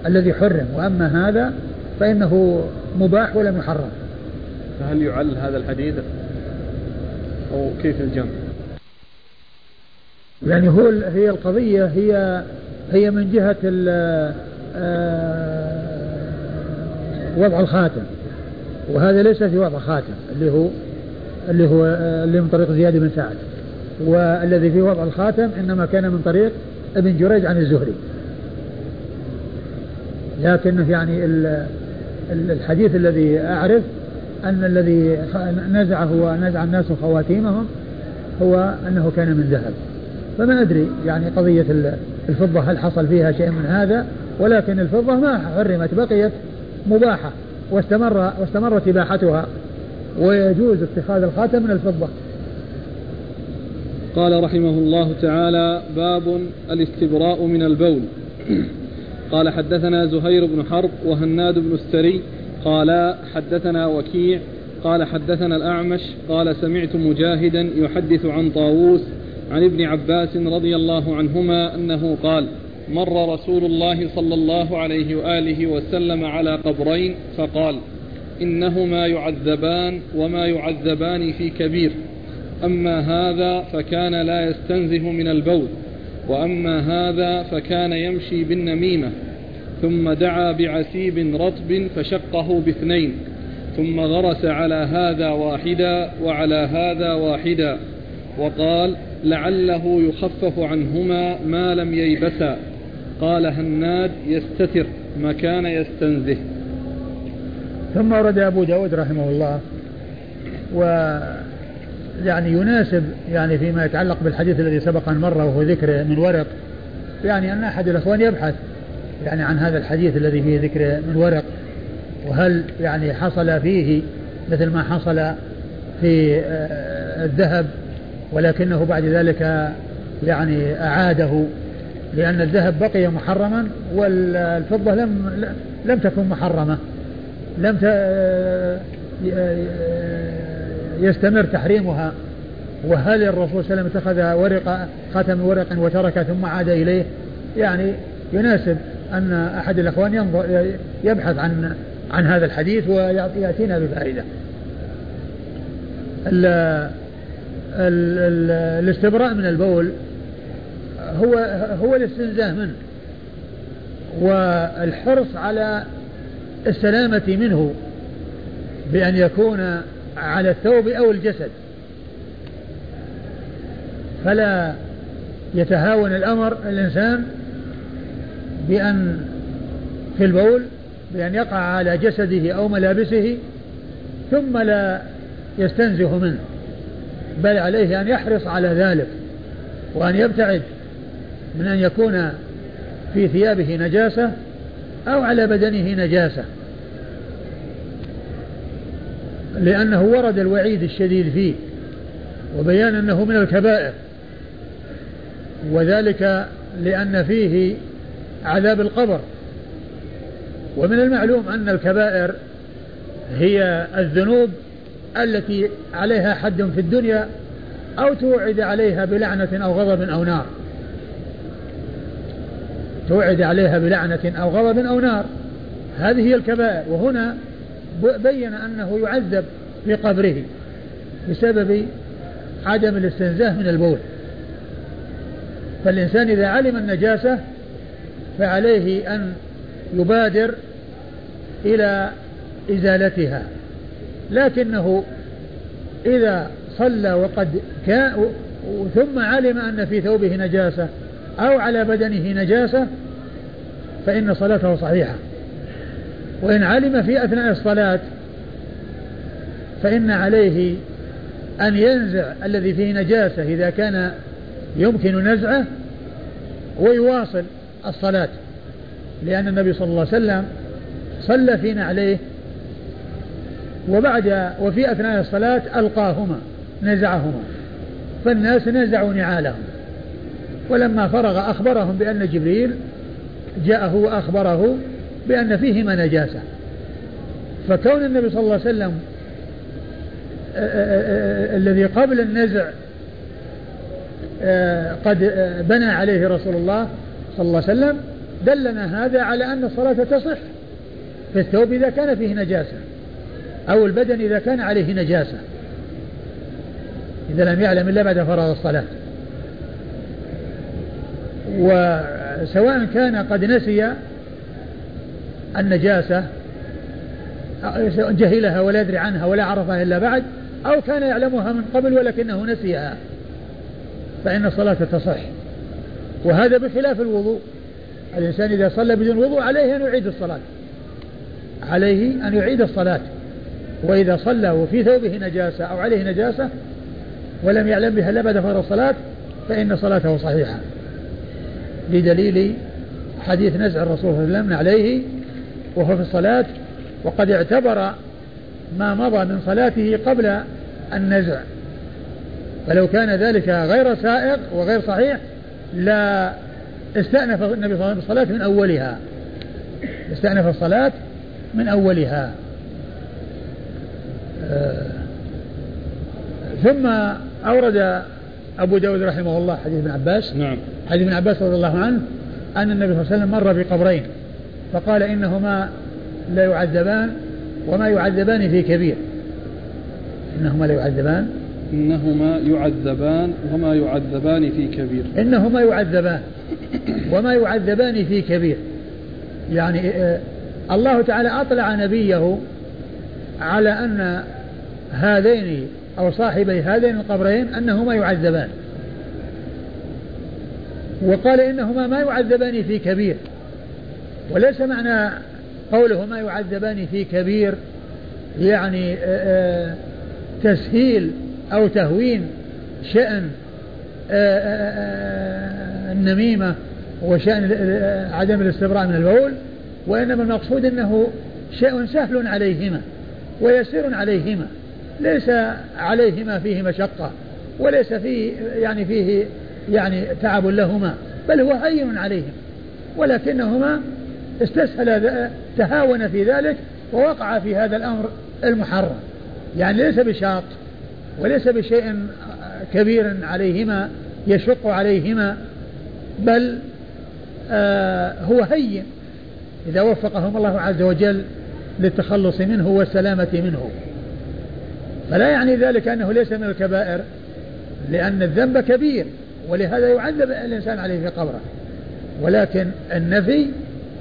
الذي حرم وأما هذا فإنه مباح ولم يحرم. فهل يعل هذا الحديث أو كيف الجمع؟ يعني هو هي القضية هي هي من جهة آه، وضع الخاتم وهذا ليس في وضع خاتم اللي هو اللي هو اللي من طريق زياد بن سعد. والذي في وضع الخاتم إنما كان من طريق ابن جريج عن الزهري. لكن يعني الحديث الذي أعرف أن الذي نزعه ونزع الناس خواتيمهم هو أنه كان من ذهب. فما أدري يعني قضية الفضة هل حصل فيها شيء من هذا ولكن الفضة ما حرمت بقيت مباحة واستمر واستمرت إباحتها. ويجوز اتخاذ الخاتم من الفضة. قال رحمه الله تعالى باب الاستبراء من البول. قال حدثنا زهير بن حرب وهناد بن السري. قال حدثنا وكيع. قال حدثنا الأعمش. قال سمعت مجاهدا يحدث عن طاووس عن ابن عباس رضي الله عنهما أنه قال مر رسول الله صلى الله عليه وآله وسلم على قبرين فقال إنهما يعذبان وما يعذبان في كبير. أما هذا فكان لا يستنزه من البول وأما هذا فكان يمشي بالنميمة. ثم دعا بعسيب رطب فشقه باثنين. ثم غرس على هذا واحدا وعلى هذا واحدا وقال لعله يخفف عنهما ما لم ييبسا. قال هناد يستتر مكان يستنزه. ثم ورد أبو داود رحمه الله و يعني يناسب يعني فيما يتعلق بالحديث الذي سبق أن مر وهو ذكر من ورق. يعني أن أحد الأخوان يبحث يعني عن هذا الحديث الذي فيه ذكر من ورق وهل يعني حصل فيه مثل ما حصل في آه، الذهب ولكنه بعد ذلك يعني أعاده لأن الذهب بقي محرما والفضة لم لم تكن محرمة. لم يستمر تحريمها. وهل الرسول صلى الله عليه وسلم اتخذ ورق خاتم ورق وترك ثم عاد إليه؟ يعني يناسب أن أحد الأخوان ينظر يبحث عن عن هذا الحديث ويأتينا بفائدة. ال ال ال الاستبراء من البول هو هو الاستنزاه منه. والحرص على السلامة منه بأن يكون على الثوب أو الجسد. فلا يتهاون الأمر الإنسان بأن في البول بأن يقع على جسده أو ملابسه ثم لا يستنزه منه بل عليه أن يحرص على ذلك وأن يبتعد من أن يكون في ثيابه نجاسة أو على بدنه نجاسة. لأنه ورد الوعيد الشديد فيه وبيان أنه من الكبائر. وذلك لأن فيه عذاب القبر. ومن المعلوم أن الكبائر هي الذنوب التي عليها حد في الدنيا أو توعد عليها بلعنة أو غضب أو نار. توعد عليها بلعنة أو غضب أو نار. هذه هي الكبائر. وهنا بين أنه يعذب في قبره بسبب عدم الاستنزاه من البول. فالإنسان إذا علم النجاسة فعليه أن يبادر إلى إزالتها. لكنه إذا صلى وقد كان ثم علم أن في ثوبه نجاسة أو على بدنه نجاسة فإن صلاته صحيحة. وإن علم في أثناء الصلاة فإن عليه أن ينزع الذي فيه نجاسة إذا كان يمكن نزعه ويواصل الصلاة. لأن النبي صلى الله عليه وسلم صلى في نعليه وبعد وفي أثناء الصلاة ألقاهما نزعهما. فالناس نزعوا نعالهم. ولما فرغ أخبرهم بأن جبريل جاءه وأخبره بأن فيهما نجاسة. فكون النبي صلى الله عليه وسلم الذي قبل النزع قد بنى عليه رسول الله صلى الله عليه وسلم دلنا هذا على أن الصلاة تصح. في الثوب إذا كان فيه نجاسة أو البدن إذا كان عليه نجاسة. إذا لم يعلم إلا بعد فرض الصلاة. وسواء كان قد نسي النجاسة جهلها ولا يدري عنها ولا عرفها إلا بعد أو كان يعلمها من قبل ولكنه نسيها فإن الصلاة تصح. وهذا بخلاف الوضوء الإنسان إذا صلى بدون وضوء عليه أن يعيد الصلاة عليه أن يعيد الصلاة. وإذا صلى وفي ثوبه نجاسة أو عليه نجاسة ولم يعلم بها بعد فرض الصلاة فإن صلاته صحيحة. بدليل حديث نزع الرسول صلى الله عليه وسلم عليه وهو في الصلاة وقد اعتبر ما مضى من صلاته قبل النزع. فلو كان ذلك غير سائق وغير صحيح لا استأنف النبي صلى الله عليه وسلم الصلاة من أولها. استأنف الصلاة من أولها. ثم أورد أبو داود رحمه الله حديث ابن عباس. نعم. حديث ابن عباس رضي الله عنه أن النبي صلى الله عليه وسلم مر بقبرين فقال إنهما لا يعذبان وما يعذبان في كبير. إنهما لا يعذبان. إنهما يعذبان وما يعذبان في كبير. إنهما يعذبان وما يعذبان في كبير. يعني آه، الله تعالى أطلع نبيه على أن هذين أو صاحبي هذين القبرين أنهما يعذبان. وقال إنهما ما يعذبان في كبير. وليس معنى قوله ما يعذبان في كبير يعني آه، آه، تسهيل أو تهوين شأن آه، النميمة وشأن عدم الاستبراء من البول وإنما المقصود أنه شيء سهل عليهما ويسير عليهما ليس عليهما فيه مشقة وليس فيه يعني فيه يعني تعب لهما بل هو هين عليهم. ولكنهما استسهل تهاون في ذلك ووقع في هذا الأمر المحرم. يعني ليس بشاق وليس بشيء كبير عليهما يشق عليهما بل آه هو هين. إذا وفقهم الله عز وجل للتخلص منه والسلامة منه. فلا يعني ذلك أنه ليس من الكبائر لأن الذنب كبير. ولهذا يعذب الإنسان عليه في قبره. ولكن النفي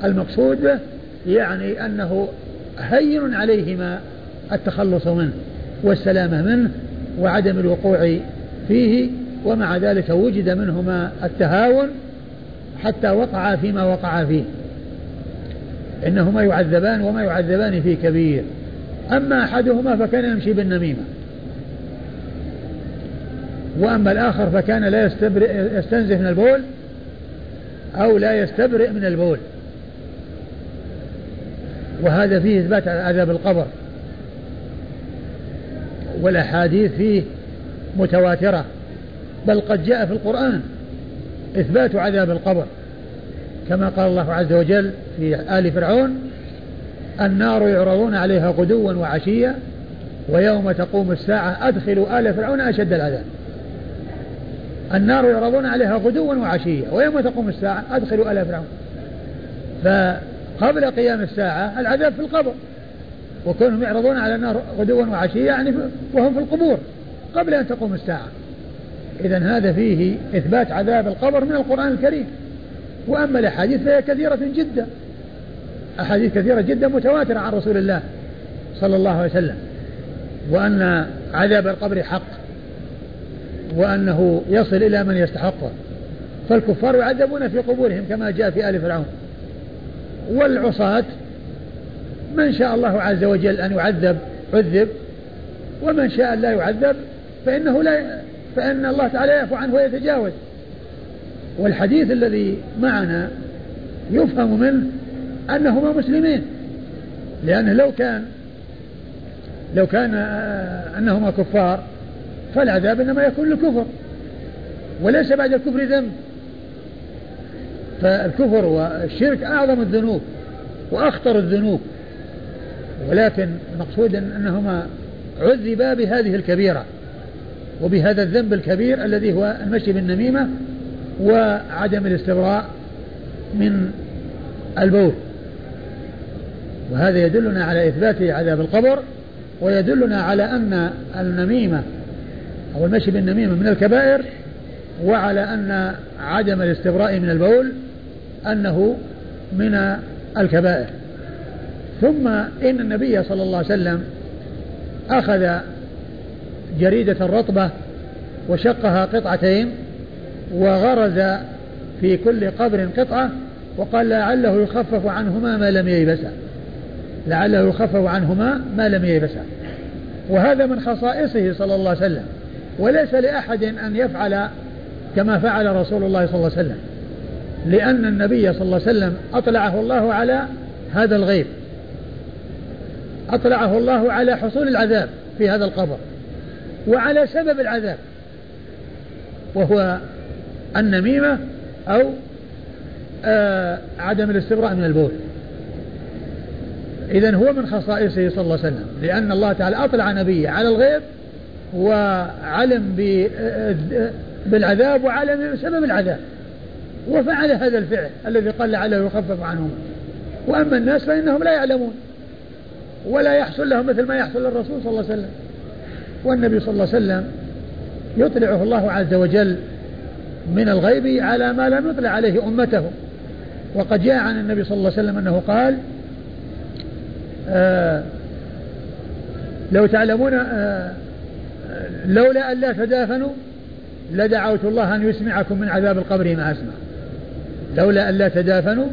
المقصود به يعني أنه هين عليهما التخلص منه والسلامة منه وعدم الوقوع فيه ومع ذلك وجد منهما التهاون حتى وقع فيما وقع فيه. إنهما يعذبان وما يعذبان في كبير. أما أحدهما فكان يمشي بالنميمة. وأما الآخر فكان لا يستبرئ يستنزه من البول أو لا يستبرئ من البول. وهذا فيه إثبات عذاب القبر. والأحاديث فيه متواترة بل قد جاء في القرآن إثبات عذاب القبر. كما قال الله عز وجل في آل فرعون النار يعرضون عليها غدوا وعشيا ويوم تقوم الساعة أدخلوا آل فرعون أشد العذاب. النار يعرضون عليها غدوا وعشيا ويوم تقوم الساعة أدخلوا آل فرعون. فقبل قيام الساعة العذاب في القبر وكونهم يعرضون على النار غدوا وعشيا يعني وهم في القبور قبل أن تقوم الساعة. إذا هذا فيه إثبات عذاب القبر من القرآن الكريم. وأما الأحاديث فهي كثيرة جدا. أحاديث كثيرة جدا متواترة عن رسول الله صلى الله عليه وسلم وأن عذاب القبر حق. وأنه يصل إلى من يستحقه فالكفار يعذبون في قبورهم كما جاء في آل فرعون. والعصاة من شاء الله عز وجل أن يعذب عذب. ومن شاء لا يعذب فإنه لا فإن الله تعالى يعفو عنه ويتجاوز. والحديث الذي معنا يفهم منه أنهما مسلمين. لأنه لو كان لو كان أنهما كفار فالعذاب إنما يكون للكفر وليس بعد الكفر ذنب. فالكفر والشرك أعظم الذنوب وأخطر الذنوب ولكن المقصود أنهما عذبا بهذه الكبيرة وبهذا الذنب الكبير الذي هو المشي بالنميمة وعدم الاستبراء من البول. وهذا يدلنا على إثبات عذاب القبر ويدلنا على أن النميمة أو المشي بالنميمة من الكبائر وعلى أن عدم الاستبراء من البول أنه من الكبائر. ثم إن النبي صلى الله عليه وسلم أخذ جريدة رطبة وشقها قطعتين وغرز في كل قبر قطعة وقال لعله يخفف عنهما ما لم ييبسا. لعله يخفف عنهما ما لم ييبسا. وهذا من خصائصه صلى الله عليه وسلم. وليس لأحد أن يفعل كما فعل رسول الله صلى الله عليه وسلم لأن النبي صلى الله عليه وسلم أطلعه الله على هذا الغيب أطلعه الله على حصول العذاب في هذا القبر وعلى سبب العذاب وهو النميمة أو آه عدم الاستبراء من البول. إذا هو من خصائصه صلى الله عليه وسلم لأن الله تعالى أطلع نبيه على الغيب وعلم بالعذاب وعلم بسبب العذاب. وفعل هذا الفعل الذي قال لعله يخفف عنهم. وأما الناس فإنهم لا يعلمون. ولا يحصل لهم مثل ما يحصل للرسول صلى الله عليه وسلم. والنبي صلى الله عليه وسلم يطلعه الله عز وجل من الغيب على ما لم يطلع عليه أمته. وقد جاء عن النبي صلى الله عليه وسلم أنه قال آه لو تعلمون آه لولا أن لا تدافنوا لدعوت الله أن يسمعكم من عذاب القبر ما أسمع. لولا أن لا تدافنوا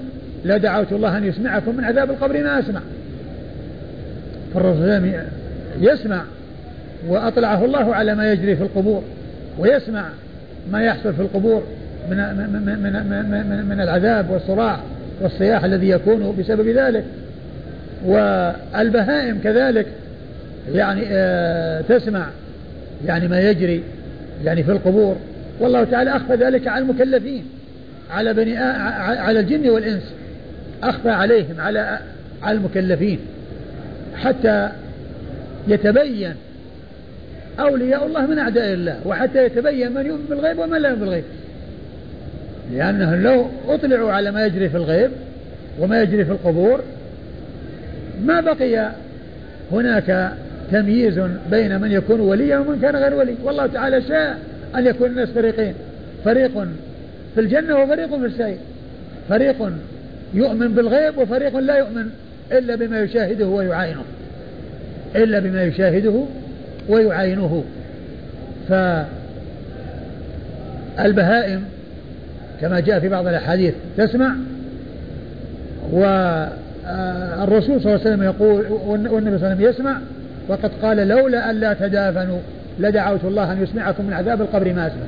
لدعوت الله أن يسمعكم من عذاب القبر ما أسمع. فالرسول يسمع وأطلعه الله على ما يجري في القبور ويسمع ما يحصل في القبور من من من من, من العذاب والصراع والصياح الذي يكون بسبب ذلك. والبهائم كذلك يعني آه تسمع يعني ما يجري يعني في القبور. والله تعالى أخفى ذلك على المكلفين على بني على الجن والإنس. أخفى عليهم على على المكلفين. حتى يتبين أولياء الله من أعداء الله وحتى يتبين من يؤمن بالغيب ومن لا يؤمن بالغيب. لأنهم لو أطلعوا على ما يجري في الغيب وما يجري في القبور ما بقي هناك تمييز بين من يكون وليا ومن كان غير ولي. والله تعالى شاء أن يكون الناس فريقين. فريق في الجنة وفريق في السعير. فريق يؤمن بالغيب وفريق لا يؤمن إلا بما يشاهده ويعاينه. إلا بما يشاهده ويعاينه. فالبهائم كما جاء في بعض الأحاديث تسمع والرسول صلى الله عليه وسلم يقول والنبي صلى الله عليه وسلم يسمع وقد قال لولا أن لا تدافنوا لدعوت الله أن يسمعكم من عذاب القبر ما أسمع.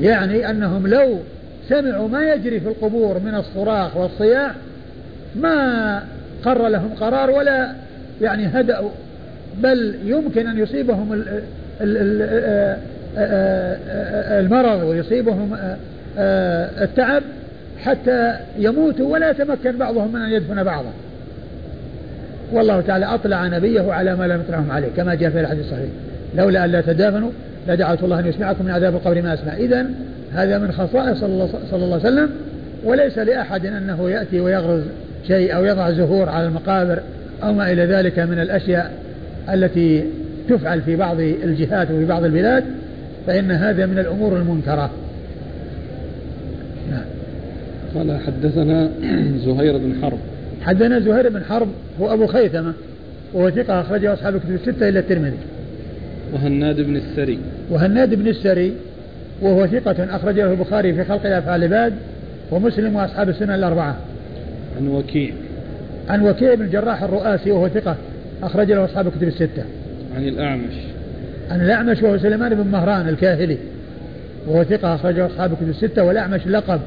يعني أنهم لو سمعوا ما يجري في القبور من الصراخ والصياح ما قر لهم قرار ولا يعني هدأوا. بل يمكن أن يصيبهم المرض ويصيبهم التعب حتى يموتوا ولا يتمكن بعضهم من أن يدفن بعضا. والله تعالى أطلع نبيه على ما لم يطلعهم عليه كما جاء في الحديث الصحيح. لولا أن لا تدافنوا لدعوت الله أن يسمعكم من عذاب القبر ما أسمع. إذا هذا من خصائص صلى الله عليه وسلم وليس لأحد أنه يأتي ويغرز شيء أو يضع زهور على المقابر أو ما إلى ذلك من الأشياء التي تفعل في بعض الجهات وفي بعض البلاد فإن هذا من الأمور المنكرة. نعم. قال حدثنا *clears throat* زهير بن حرب. حدثنا زهير بن حرب هو أبو خيثمة وهو ثقة أخرجه أصحاب الكتب الستة إلى الترمذي. وهناد بن السري. وهناد بن السري وهو ثقة أخرجه البخاري في خلق أفعال العباد ومسلم وأصحاب السنة الأربعة. عن وكيع. عن وكيع بن الجراح الرؤاسي وهو ثقة أخرج له أصحاب الكتب الستة. عن الأعمش. عن الأعمش وهو سليمان بن مهران الكاهلي وهو ثقة أخرجه أصحاب الكتب الستة. والأعمش لقب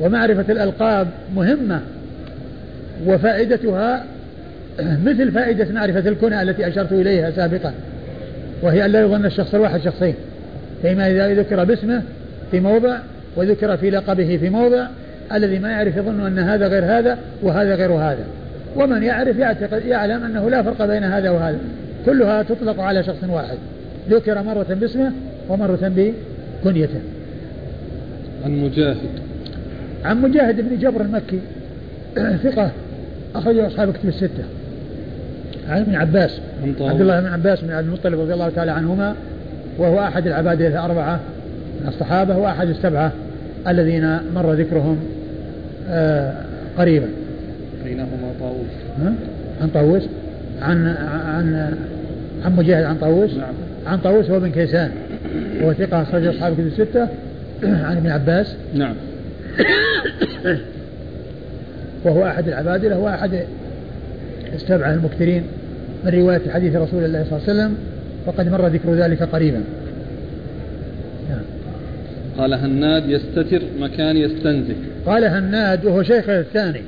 ومعرفة الألقاب مهمة. وفائدتها مثل فائدة معرفة الكنى التي أشرت إليها سابقا وهي أن لا يظن الشخص الواحد شخصين فيما إذا ذكر باسمه في موضع وذكر في لقبه في موضع الذي ما يعرف يظن أن هذا غير هذا وهذا غير هذا. ومن يعرف يعتقد يعلم أنه لا فرق بين هذا وهذا. كلها تطلق على شخص واحد. ذكر مرة باسمه ومرة بكنيته. عن مجاهد. عن مجاهد بن جبر المكي ثقة. أخرجه أصحاب كتب الستة. عن ابن عباس. عبد الله بن عباس بن عبد المطلب رضي الله تعالى عنهما وهو أحد العباد الأربعة من الصحابة وأحد السبعة الذين مر ذكرهم آه قريبا. بينهما طاووس. عن طاووس؟ عن عن عن مجاهد عن طاووس؟ نعم. عن طاووس هو بن كيسان. وهو ثقة أخرج أصحاب كتب الستة عن ابن عباس. نعم. *coughs* وهو أحد العبادلة وأحد السبعة المكثرين من رواية حديث رسول الله صلى الله عليه وسلم وقد مر ذكر ذلك قريبا. نعم. قال هناد يستتر مكان يستنزف. قال هناد وهو شيخ الثاني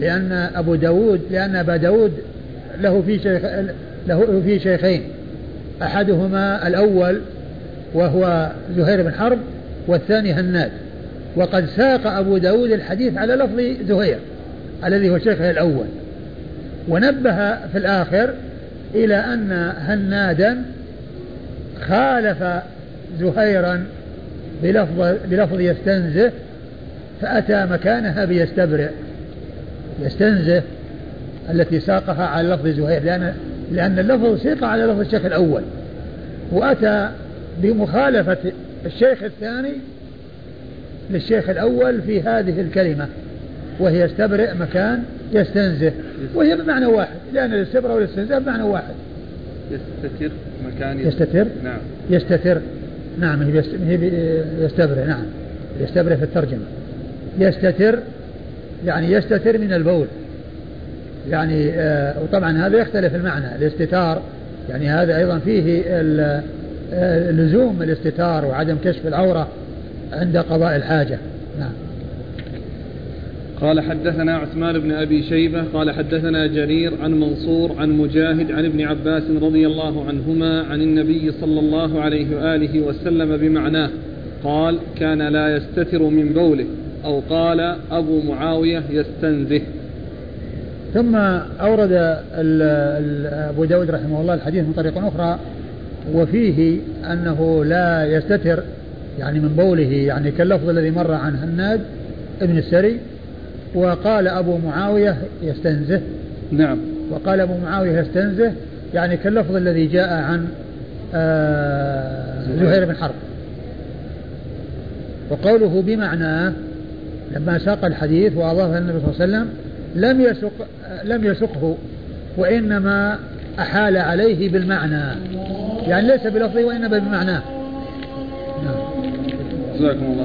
لأن أبو داود لأن أبا داود له في شيخ له في شيخين. أحدهما الأول وهو زهير بن حرب والثاني هناد. وقد ساق أبو داود الحديث على لفظ زهير الذي هو شيخه الأول. ونبه في الآخر إلى أن هنادا خالف زهيرا بلفظ, بلفظ يستنزه فأتى مكانها بيستبرئ. يستنزه التي ساقها على لفظ زهير لأن لأن اللفظ سيق على لفظ الشيخ الأول. وأتى بمخالفة الشيخ الثاني للشيخ الأول في هذه الكلمة وهي يستبرئ مكان يستنزه وهي بمعنى واحد لأن الاستبراء والاستنزاف بمعنى واحد. يستتر مكان يستتر. نعم. يستتر. نعم هي يستبرئ نعم. يستبرئ في الترجمة. يستتر يعني يستتر من البول. يعني آه وطبعا هذا يختلف المعنى الاستتار يعني هذا أيضا فيه آه، لزوم الاستتار وعدم كشف العورة. عند قضاء الحاجة. نعم. قال حدثنا عثمان بن أبي شيبة قال حدثنا جرير عن منصور عن مجاهد عن ابن عباس رضي الله عنهما عن النبي صلى الله عليه وآله وسلم بمعناه قال كان لا يستتر من بوله. أو قال أبو معاوية يستنزه. ثم أورد أبو داود رحمه الله الحديث من طريق أخرى وفيه أنه لا يستتر يعني من بوله يعني كاللفظ الذي مر عن هناد ابن السري وقال أبو معاوية يستنزه. نعم. وقال أبو معاوية يستنزه يعني كاللفظ الذي جاء عن آه زهير بن حرب. وقوله بمعنى لما ساق الحديث وأضافه النبي صلى الله عليه وسلم لم يسق لم يسقه وإنما أحال عليه بالمعنى. يعني ليس بلفظه وإنما بمعناه. جزاكم الله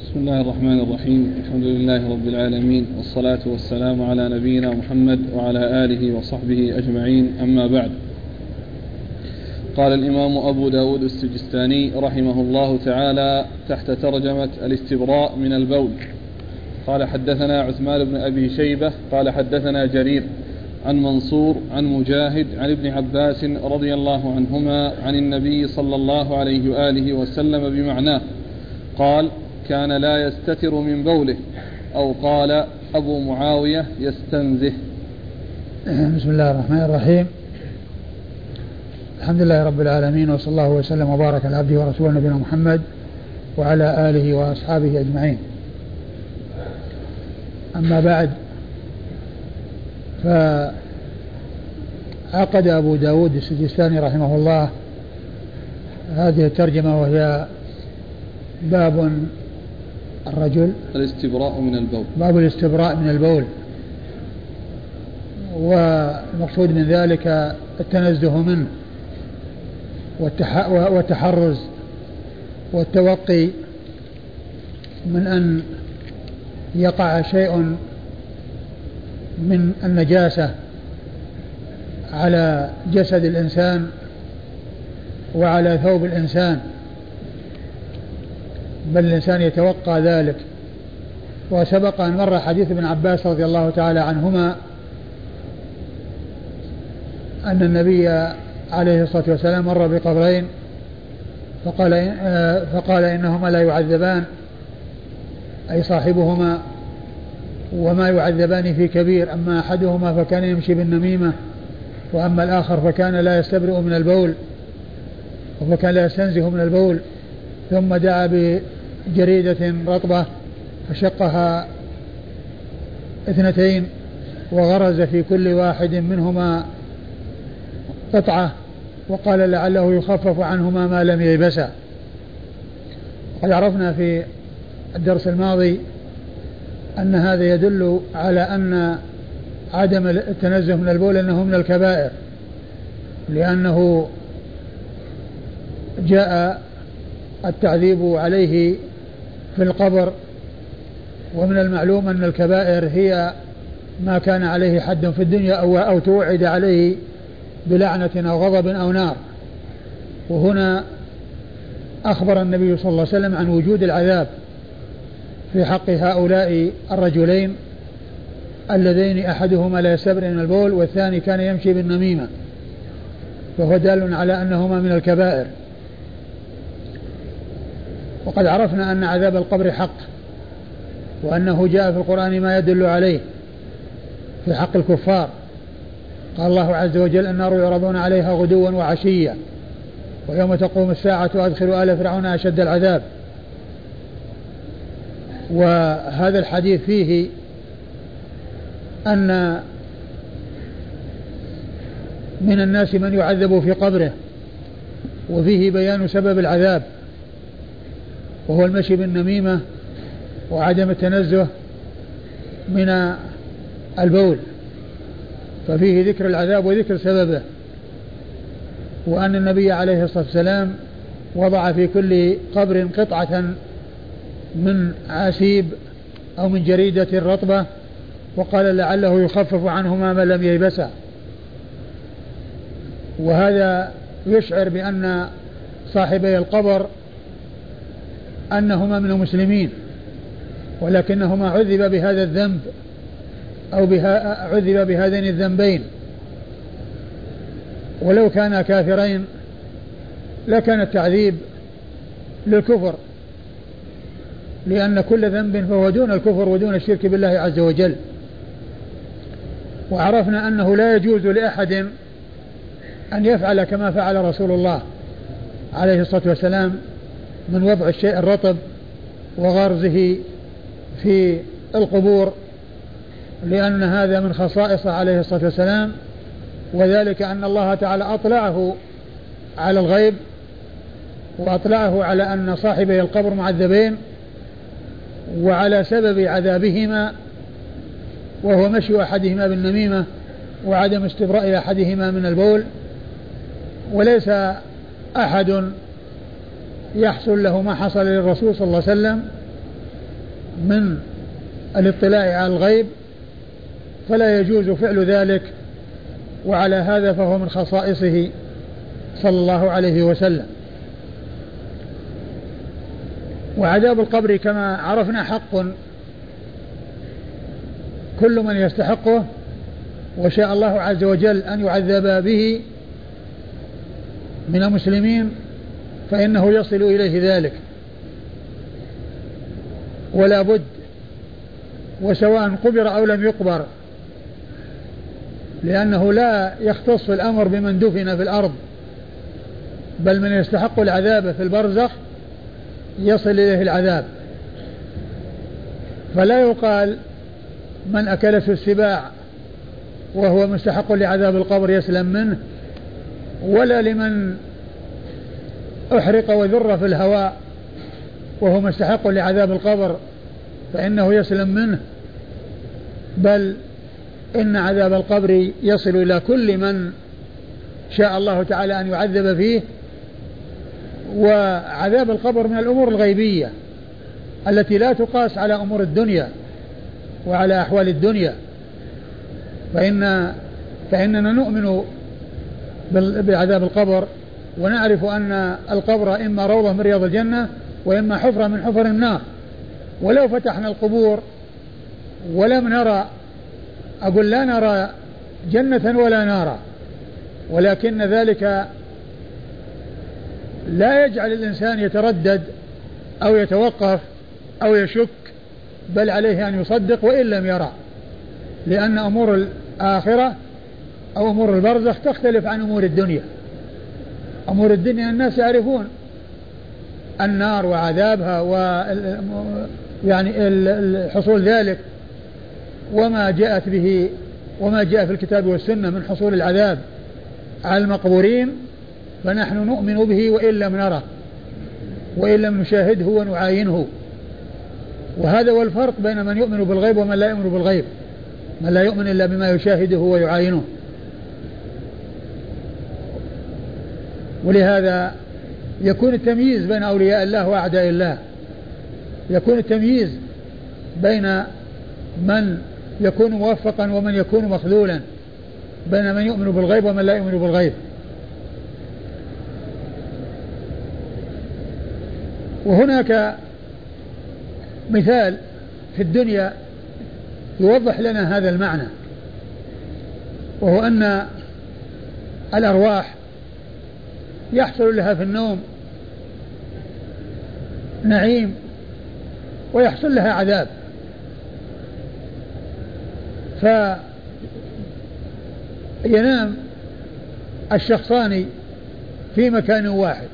بسم الله الرحمن الرحيم. الحمد لله رب العالمين والصلاة والسلام على نبينا محمد وعلى آله وصحبه أجمعين. أما بعد قال الإمام أبو داود السجستاني رحمه الله تعالى تحت ترجمة الاستبراء من البول. قال حدثنا عثمان بن أبي شيبة قال حدثنا جرير عن منصور عن مجاهد عن ابن عباس رضي الله عنهما عن النبي صلى الله عليه وآله وسلم بمعناه قال كان لا يستتر من بوله. أو قال أبو معاوية يستنزه. *clears throat* بسم الله الرحمن الرحيم. الحمد لله رب العالمين وصلى الله وسلم وبارك على عبده ورسوله نبينا محمد وعلى آله وأصحابه أجمعين. أما بعد فعقد أبو داود السجستاني رحمه الله هذه الترجمة وهي باب الرجل الاستبراء من البول. باب الاستبراء من البول. والمقصود من ذلك التنزه منه والتحرز والتوقي من أن يقع شيء من النجاسة على جسد الإنسان وعلى ثوب الإنسان بل الإنسان يتوقع ذلك. وسبق أن مر حديث ابن عباس رضي الله تعالى عنهما أن النبي عليه الصلاة والسلام مر بقبرين فقال آه، فقال إنهما لا يعذبان. أي صاحبهما وما يعذبان في كبير أما أحدهما فكان يمشي بالنميمة وأما الآخر فكان لا يستبرئ من البول وكان لا يستنزه من البول. ثم دعا بجريدة رطبة فشقها اثنتين وغرز في كل واحد منهما قطعة وقال لعله يخفف عنهما ما لم ييبسا قد عرفنا في الدرس الماضي أن هذا يدل على أن عدم التنزه من البول أنه من الكبائر لأنه جاء التعذيب عليه في القبر ومن المعلوم أن الكبائر هي ما كان عليه حد في الدنيا أو, أو توعد عليه بلعنة أو غضب أو نار. وهنا أخبر النبي صلى الله عليه وسلم عن وجود العذاب. في حق هؤلاء الرجلين اللذين أحدهما لا يستبرئ من البول والثاني كان يمشي بالنميمة فهو دال على أنهما من الكبائر. وقد عرفنا أن عذاب القبر حق وأنه جاء في القرآن ما يدل عليه في حق الكفار. قال الله عز وجل النار يعرضون عليها غدوا وعشيا ويوم تقوم الساعة أدخلوا آل فرعون أشد العذاب. وهذا الحديث فيه أن من الناس من يعذب في قبره وفيه بيان سبب العذاب وهو المشي بالنميمة وعدم التنزه من البول ففيه ذكر العذاب وذكر سببه وأن النبي عليه الصلاة والسلام وضع في كل قبر قطعة من عسيب أو من جريدة رطبة وقال لعله يخفف عنهما ما لم ييبسا وهذا يشعر بأن صاحبي القبر أنهما من المسلمين ولكنهما عذب بهذا الذنب أو بها عذب بهذين الذنبين. ولو كانا كافرين لكان التعذيب للكفر. لأن كل ذنب فهو دون الكفر ودون الشرك بالله عز وجل. وعرفنا أنه لا يجوز لأحد أن يفعل كما فعل رسول الله عليه الصلاة والسلام من وضع الشيء الرطب وغرزه في القبور لأن هذا من خصائصه عليه الصلاة والسلام. وذلك أن الله تعالى أطلعه على الغيب وأطلعه على أن صاحبي القبر معذبين وعلى سبب عذابهما وهو مشي أحدهما بالنميمة وعدم استبراء أحدهما من البول وليس أحد يحصل له ما حصل للرسول صلى الله عليه وسلم من الاطلاع على الغيب فلا يجوز فعل ذلك وعلى هذا فهو من خصائصه صلى الله عليه وسلم. وعذاب القبر كما عرفنا حق. كل من يستحقه وشاء الله عز وجل أن يعذب به من المسلمين فإنه يصل إليه ذلك. ولا بد وسواء قبر أو لم يقبر لأنه لا يختص الأمر بمن دفن في الأرض بل من يستحق العذاب في البرزخ يصل إليه العذاب. فلا يقال من أكلته السباع وهو مستحق لعذاب القبر يسلم منه ولا لمن أحرق وذر في الهواء وهو مستحق لعذاب القبر فإنه يسلم منه. بل إن عذاب القبر يصل إلى كل من شاء الله تعالى أن يعذب فيه وعذاب القبر من الأمور الغيبية التي لا تقاس على أمور الدنيا وعلى أحوال الدنيا. فإن فإننا نؤمن بعذاب القبر ونعرف أن القبر إما روضة من رياض الجنة وإما حفرة من حفر النار. ولو فتحنا القبور ولم نرى أقول لا نرى جنة ولا نارا ولكن ذلك لا يجعل الإنسان يتردد أو يتوقف أو يشك بل عليه أن يصدق وإن لم يرى. لأن أمور الآخرة أو أمور البرزخ تختلف عن أمور الدنيا. أمور الدنيا الناس يعرفون النار وعذابها و يعني حصول ذلك وما جاءت به وما جاء في الكتاب والسنة من حصول العذاب على المقبورين. فنحن نؤمن به وإن لم نره وإن لم نشاهده ونعاينه. وهذا هو الفرق بين من يؤمن بالغيب ومن لا يؤمن بالغيب. من لا يؤمن إلا بما يشاهده ويعاينه. ولهذا يكون التمييز بين أولياء الله وأعداء الله. يكون التمييز بين من يكون موفقا ومن يكون مخذولا. بين من يؤمن بالغيب ومن لا يؤمن بالغيب. وهناك مثال في الدنيا يوضح لنا هذا المعنى وهو أن الأرواح يحصل لها في النوم نعيم ويحصل لها عذاب. فينام الشخصان في مكان واحد.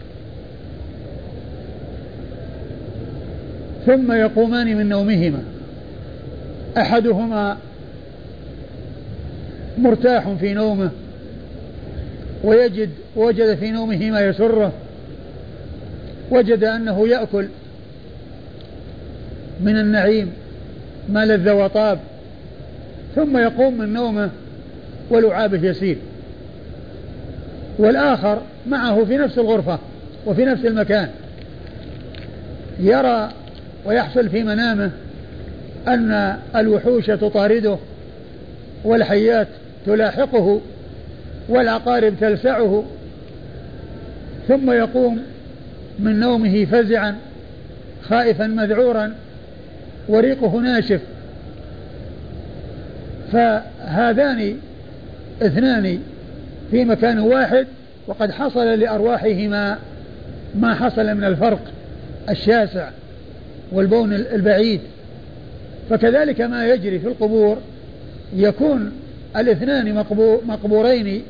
ثم يقومان من نومهما. أحدهما مرتاح في نومه ويجد وجد في نومه ما يسره وجد أنه يأكل من النعيم ما لذ وطاب ثم يقوم من نومه ولعابه يسيل والآخر معه في نفس الغرفة وفي نفس المكان يرى ويحصل في منامه أن الوحوش تطارده والحيات تلاحقه والعقارب تلسعه ثم يقوم من نومه فزعا خائفا مذعورا وريقه ناشف. فهذان اثنان في مكان واحد وقد حصل لأرواحهما ما حصل من الفرق الشاسع. والبون البعيد. فكذلك ما يجري في القبور يكون الاثنان مقبورين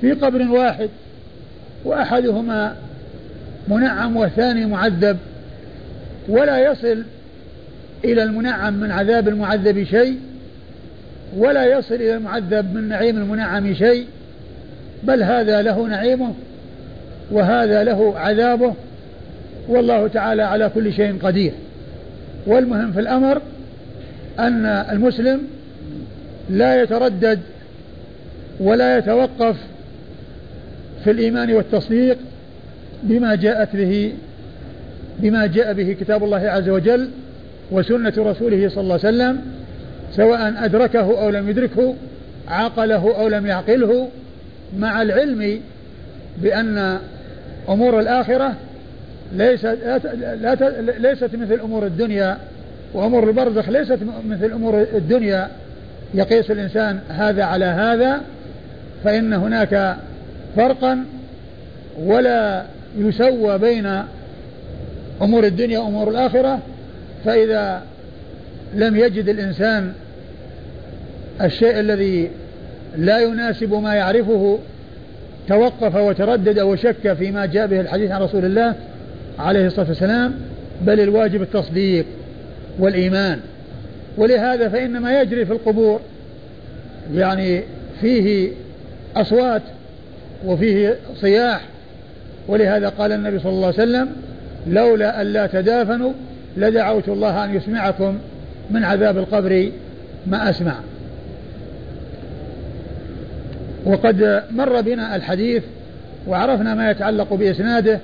في قبر واحد وأحدهما منعم والثاني معذب. ولا يصل إلى المنعم من عذاب المعذب شيء ولا يصل إلى المعذب من نعيم المنعم شيء. بل هذا له نعيمه وهذا له عذابه والله تعالى على كل شيء قدير. والمهم في الأمر أن المسلم لا يتردد ولا يتوقف في الإيمان والتصديق بما جاءت به بما جاء به كتاب الله عز وجل وسنة رسوله صلى الله عليه وسلم سواء أدركه أو لم يدركه عقله أو لم يعقله مع العلم بأن أمور الآخرة ليست لا ليست مثل أمور الدنيا وأمور البرزخ ليست مثل أمور الدنيا. يقيس الإنسان هذا على هذا فإن هناك فرقا ولا يسوى بين أمور الدنيا وأمور الآخرة. فإذا لم يجد الإنسان الشيء الذي لا يناسب ما يعرفه توقف وتردد وشك فيما جاء به الحديث عن رسول الله عليه الصلاة والسلام بل الواجب التصديق والإيمان. ولهذا فإن ما يجري في القبور يعني فيه أصوات وفيه صياح. ولهذا قال النبي صلى الله عليه وسلم لولا أن لا تدافنوا لدعوت الله أن يسمعكم من عذاب القبر ما أسمع. وقد مر بنا الحديث وعرفنا ما يتعلق بإسناده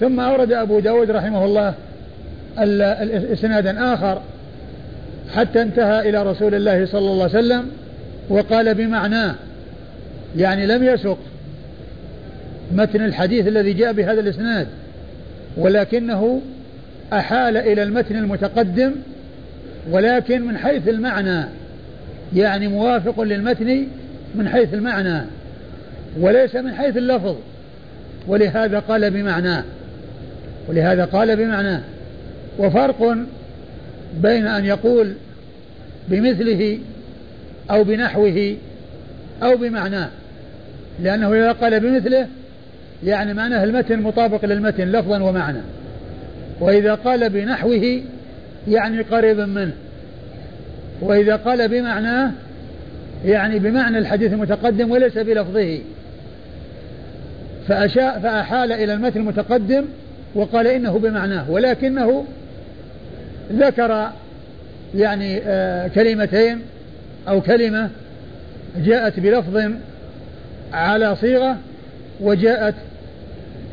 ثم أورد أبو داود رحمه الله إسنادا آخر حتى انتهى إلى رسول الله صلى الله عليه وسلم وقال بمعناه يعني لم يسق متن الحديث الذي جاء بهذا الإسناد ولكنه أحال إلى المتن المتقدم ولكن من حيث المعنى يعني موافق للمتن من حيث المعنى وليس من حيث اللفظ ولهذا قال بمعناه ولهذا قال بمعناه وفرق بين أن يقول بمثله أو بنحوه أو بمعناه لأنه إذا قال بمثله يعني معناه المتن مطابق للمتن لفظا ومعنى. وإذا قال بنحوه يعني قريب منه. وإذا قال بمعناه يعني بمعنى الحديث المتقدم وليس بلفظه. فأشاء فأحال إلى المتن المتقدم وقال إنه بمعناه ولكنه ذكر يعني آه كلمتين أو كلمة جاءت بلفظ على صيغة وجاءت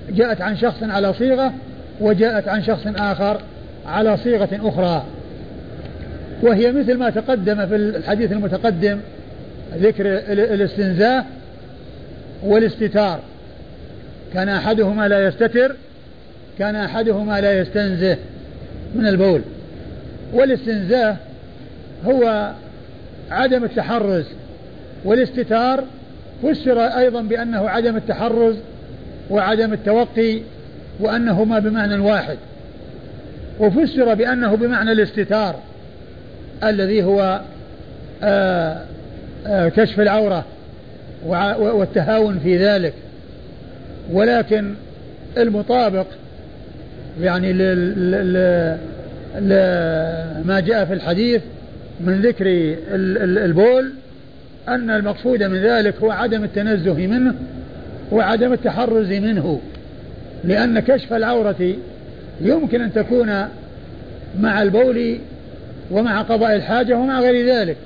جاءت عن شخص على صيغة وجاءت عن شخص آخر على صيغة أخرى. وهي مثل ما تقدم في الحديث المتقدم ذكر الاستنزاه والاستتار. كان أحدهما لا يستتر كان أحدهما لا يستنزه من البول. والاستنزاه هو عدم التحرز والاستتار فسر أيضا بأنه عدم التحرز وعدم التوقي وأنهما بمعنى واحد. وفسر بأنه بمعنى الاستتار الذي هو آآ آآ كشف العورة والتهاون في ذلك. ولكن المطابق يعني لما جاء في الحديث من ذكر البول أن المقصود من ذلك هو عدم التنزه منه وعدم التحرز منه لأن كشف العورة يمكن أن تكون مع البول ومع قضاء الحاجة ومع غير ذلك.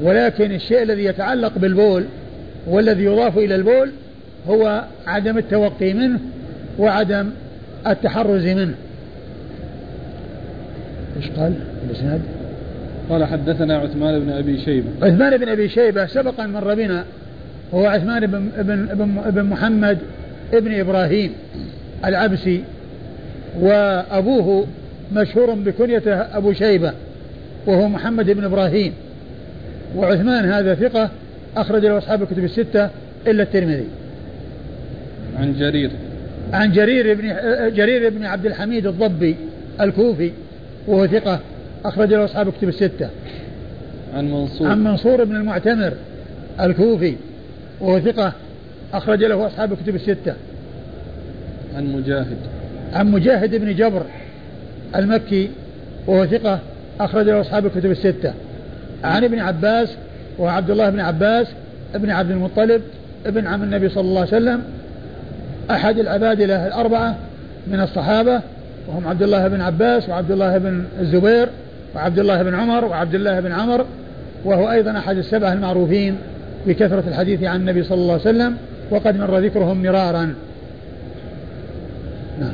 ولكن الشيء الذي يتعلق بالبول والذي يضاف إلى البول هو عدم التوقي منه وعدم التحرز منه إيش قال الإسناد؟ قال حدثنا عثمان بن أبي شيبة عثمان بن أبي شيبة سبق ان مر بنا وهو عثمان بن بن بن, بن محمد ابن إبراهيم العبسي وأبوه مشهور بكنيته أبو شيبة وهو محمد بن إبراهيم وعثمان هذا ثقة أخرج له أصحاب الكتب الستة إلا الترمذي. عن جرير عن جرير بن جرير بن عبد الحميد الضبي الكوفي وهو ثقة أخرج له أصحاب الكتب الستة. عن منصور عن منصور بن المعتمر الكوفي وهو ثقة أخرج له أصحاب الكتب الستة. عن مجاهد عن مجاهد بن جبر المكي وهو ثقة أخرج له أصحاب الكتب الستة. عن ابن عباس وعبد الله بن عباس ابن عبد المطلب ابن عم النبي صلى الله عليه وسلم أحد العبادلة الأربعة من الصحابة وهم عبد الله بن عباس وعبد الله بن الزبير وعبد الله بن عمر وعبد الله بن عمر وهو أيضا أحد السبعة المعروفين بكثرة الحديث عن النبي صلى الله عليه وسلم وقد مر ذكرهم مرارا. نعم.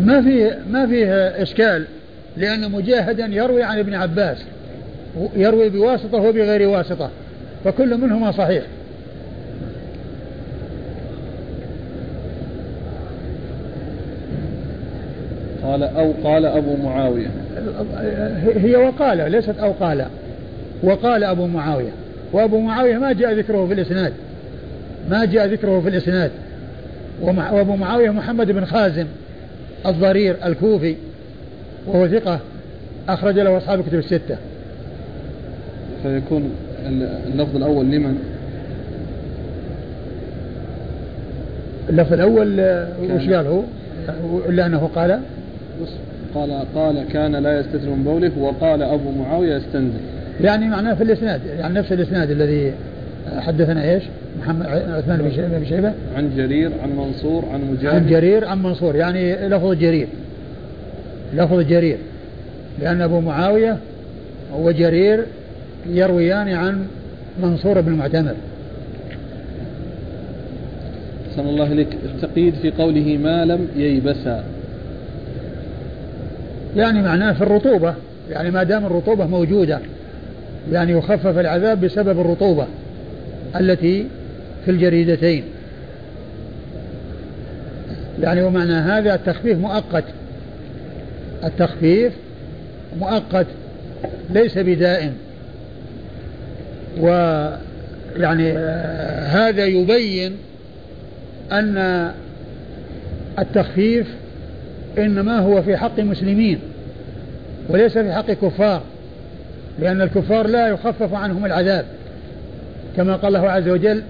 ما فيه ما فيه إشكال لأن مجاهدا يروي عن ابن عباس يروي بواسطة وبغير واسطة. فكل منهما صحيح. قال أو قال أبو معاوية. هي وقال ليست أو قال. وقال أبو معاوية. وأبو معاوية ما جاء ذكره في الإسناد. ما جاء ذكره في الإسناد. وأبو معاوية محمد بن خازم الضرير الكوفي وهو ثقة أخرج له أصحاب الكتب الستة. فيكون اللفظ الأول لمن؟ اللفظ الأول وش قال هو؟ إلا أنه قال؟ قال قال كان لا يستتر من بوله وقال أبو معاوية يستنزل يعني معناه في الإسناد يعني نفس الإسناد الذي حدثنا إيش؟ محمد عثمان بن شيبه عن جرير عن منصور عن مجاهد. عن جرير عن منصور يعني لفظ جرير. لفظ جرير. لأن أبو معاوية وجرير يرويان عن منصور بن المعتمر. صلى الله عليك التقييد في قوله ما لم ييبسا. يعني معناه في الرطوبة يعني ما دام الرطوبة موجودة يعني يخفف العذاب بسبب الرطوبة التي في الجريدتين. يعني ومعنى هذا التخفيف مؤقت. التخفيف مؤقت ليس بدائم ويعني آه، هذا يبين أن التخفيف إنما هو في حق مسلمين وليس في حق كفار لأن الكفار لا يخفف عنهم العذاب كما قال الله عز وجل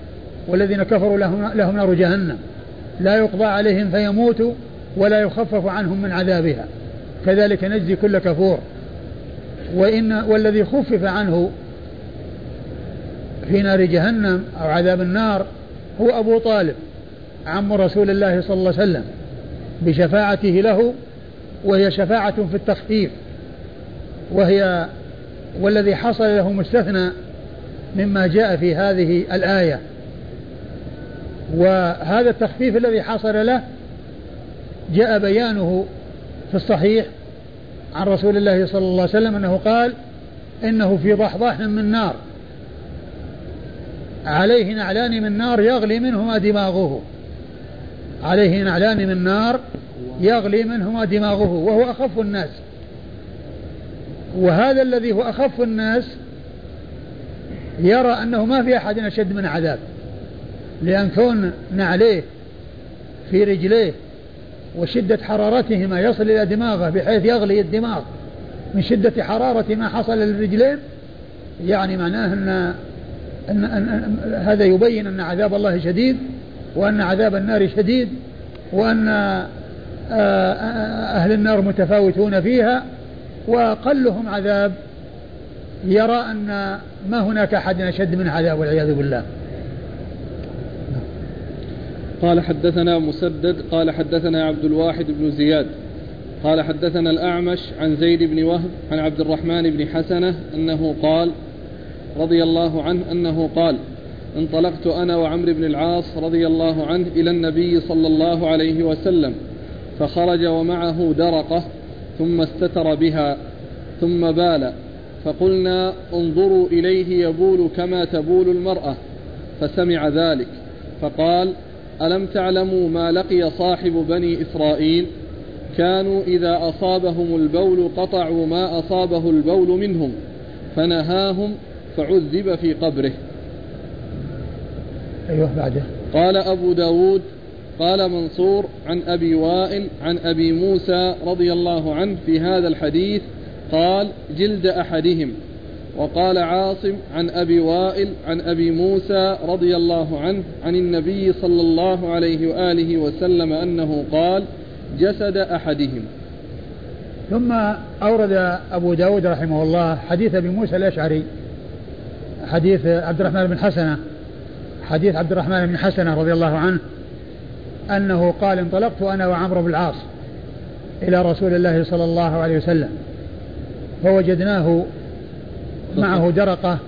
والذين كفروا لهم, لهم نار جهنم لا يقضى عليهم فيموتوا ولا يخفف عنهم من عذابها. كذلك نجزي كل كفور. وإن والذي خفف عنه في نار جهنم أو عذاب النار هو أبو طالب عم رسول الله صلى الله عليه وسلم بشفاعته له وهي شفاعة في التخفيف وهي والذي حصل له مستثنى مما جاء في هذه الآية. وهذا التخفيف الذي حصل له جاء بيانه في الصحيح عن رسول الله صلى الله عليه وسلم أنه قال إنه في ضحضاح من نار. عليه نعلان من نار يغلي منهما دماغه. عليه نعلان من نار يغلي منهما دماغه وهو أخف الناس. وهذا الذي هو أخف الناس يرى أنه ما في أحد أشد من عذاب. لأن كون نعليه في رجليه وشدة حرارتهما يصل إلى دماغه بحيث يغلي الدماغ من شدة حرارة ما حصل للرجلين يعني معناه أن, أن, أن, أن هذا يبين أن عذاب الله شديد وأن عذاب النار شديد وأن آه، أهل النار متفاوتون فيها وأقلهم عذاب. يرى أن ما هناك أحد أشد من عذاب والعياذ بالله. قال حدثنا مسدد قال حدثنا عبد الواحد بن زياد. قال حدثنا الأعمش عن زيد بن وهب عن عبد الرحمن بن حسنة أنه قال رضي الله عنه أنه قال انطلقت أنا وعمر بن العاص رضي الله عنه إلى النبي صلى الله عليه وسلم فخرج ومعه درقة ثم استتر بها ثم بال فقلنا انظروا إليه يبول كما تبول المرأة فسمع ذلك فقال ألم تعلموا ما لقي صاحب بني إسرائيل؟ كانوا إذا أصابهم البول قطعوا ما أصابه البول منهم فنهاهم فعذب في قبره. أيوه بعده. قال أبو داود قال منصور عن أبي وائل عن أبي موسى رضي الله عنه في هذا الحديث قال جلد أحدهم. وقال عاصم عن أبي وائل عن أبي موسى رضي الله عنه عن النبي صلى الله عليه وآله وسلم أنه قال جسد أحدهم. ثم أورد أبو داود رحمه الله حديث أبي موسى الأشعري. حديث عبد الرحمن بن حسنة حديث عبد الرحمن بن حسنة رضي الله عنه أنه قال انطلقت أنا وعمرو بن العاص إلى رسول الله صلى الله عليه وسلم فوجدناه معه درقة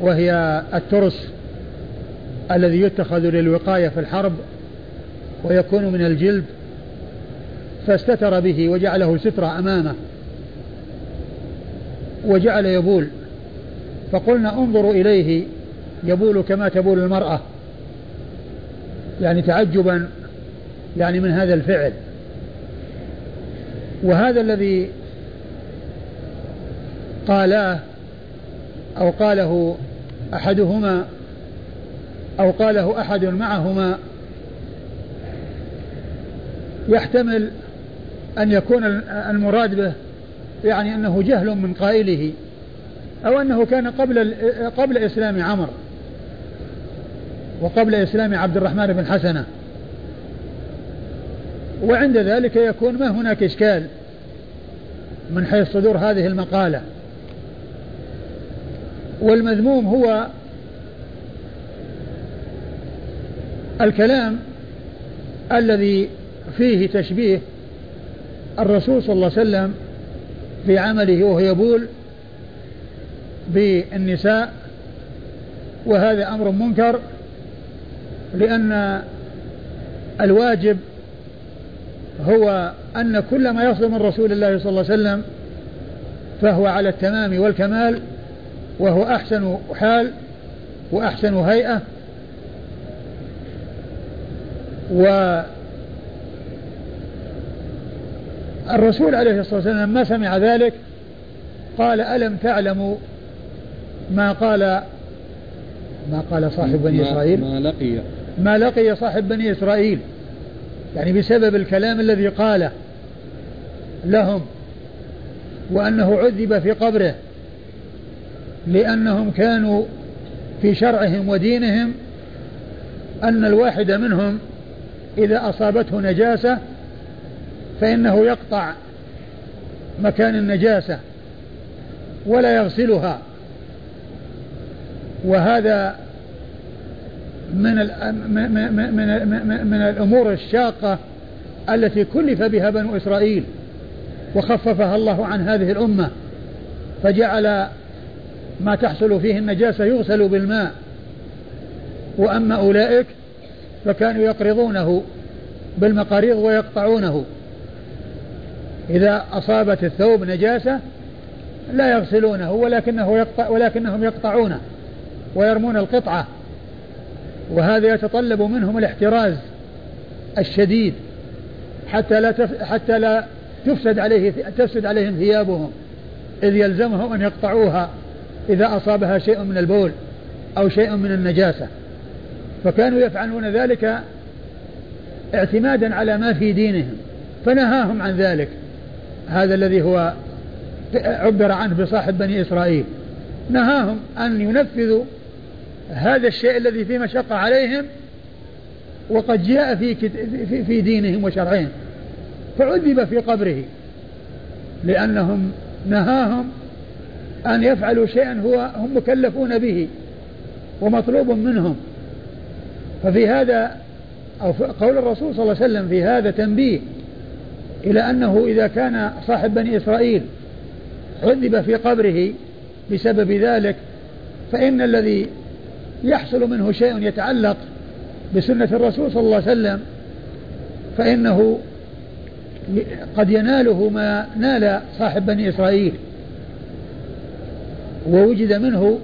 وهي الترس الذي يتخذ للوقاية في الحرب ويكون من الجلد فاستتر به وجعله سترة أمامه وجعل يبول. فقلنا انظروا إليه يبول كما تبول المرأة يعني تعجبا يعني من هذا الفعل. وهذا الذي قالاه أو قاله أحدهما أو قاله أحد معهما يحتمل أن يكون المراد به يعني أنه جهل من قائله. أو أنه كان قبل قبل إسلام عمر وقبل إسلام عبد الرحمن بن حسنة. وعند ذلك يكون ما هناك إشكال من حيث صدور هذه المقالة. والمذموم هو الكلام الذي فيه تشبيه الرسول صلى الله عليه وسلم في عمله وهو يبول بالنساء وهذا أمر منكر لأن الواجب هو أن كل ما يصدر من رسول الله صلى الله عليه وسلم فهو على التمام والكمال وهو أحسن حال وأحسن هيئة. و الرسول عليه الصلاة والسلام لما سمع ذلك قال ألم تعلموا ما قال ما قال صاحب بني إسرائيل؟ ما لقي. ما لقي صاحب بني إسرائيل. يعني بسبب الكلام الذي قاله لهم وأنه عذب في قبره لأنهم كانوا في شرعهم ودينهم أن الواحد منهم إذا أصابته نجاسة فإنه يقطع مكان النجاسة ولا يغسلها. وهذا من من من الأمور الشاقة التي كلف بها بنو إسرائيل وخففها الله عن هذه الأمة فجعل ما تحصل فيه النجاسة يغسل بالماء. وأما أولئك فكانوا يقرضونه بالمقاريض ويقطعونه. إذا أصابت الثوب نجاسة لا يغسلونه ولكنه يقطع ولكنهم يقطعونه. ويرمون القطعة. وهذا يتطلب منهم الاحتراز الشديد حتى لا تف... حتى لا تفسد عليه تفسد عليهم ثيابهم إذ يلزمهم أن يقطعوها إذا أصابها شيء من البول أو شيء من النجاسة. فكانوا يفعلون ذلك اعتمادا على ما في دينهم فنهاهم عن ذلك. هذا الذي هو عبر عنه بصاحب بني إسرائيل. نهاهم أن ينفذوا هذا الشيء الذي فيه مشقة عليهم وقد جاء في في دينهم وشرعهم فعذب في قبره لأنهم نهاهم أن يفعلوا شيئا هو هم مكلفون به ومطلوب منهم. ففي هذا أو قول الرسول صلى الله عليه وسلم في هذا تنبيه إلى أنه إذا كان صاحب بني إسرائيل عذب في قبره بسبب ذلك فإن الذي يحصل منه شيء يتعلق بسنة الرسول صلى الله عليه وسلم فإنه قد يناله ما نال صاحب بني إسرائيل ووجد منه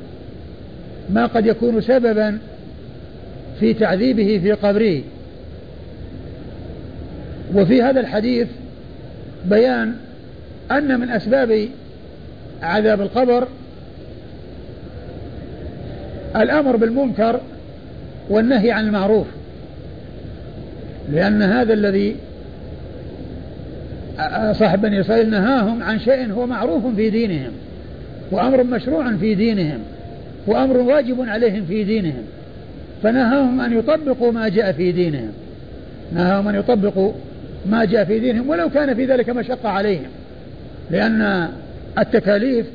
ما قد يكون سببا في تعذيبه في قبره. وفي هذا الحديث بيان أن من أسباب عذاب القبر الأمر بالمنكر والنهي عن المعروف. لأن هذا الذي صاحب بني إسرائيل نهاهم عن شيء هو معروف في دينهم وأمر مشروع في دينهم وأمر واجب عليهم في دينهم فنهاهم أن يطبقوا ما جاء في دينهم. نهاهم أن يطبقوا ما جاء في دينهم ولو كان في ذلك مشقة عليهم. لأن التكاليف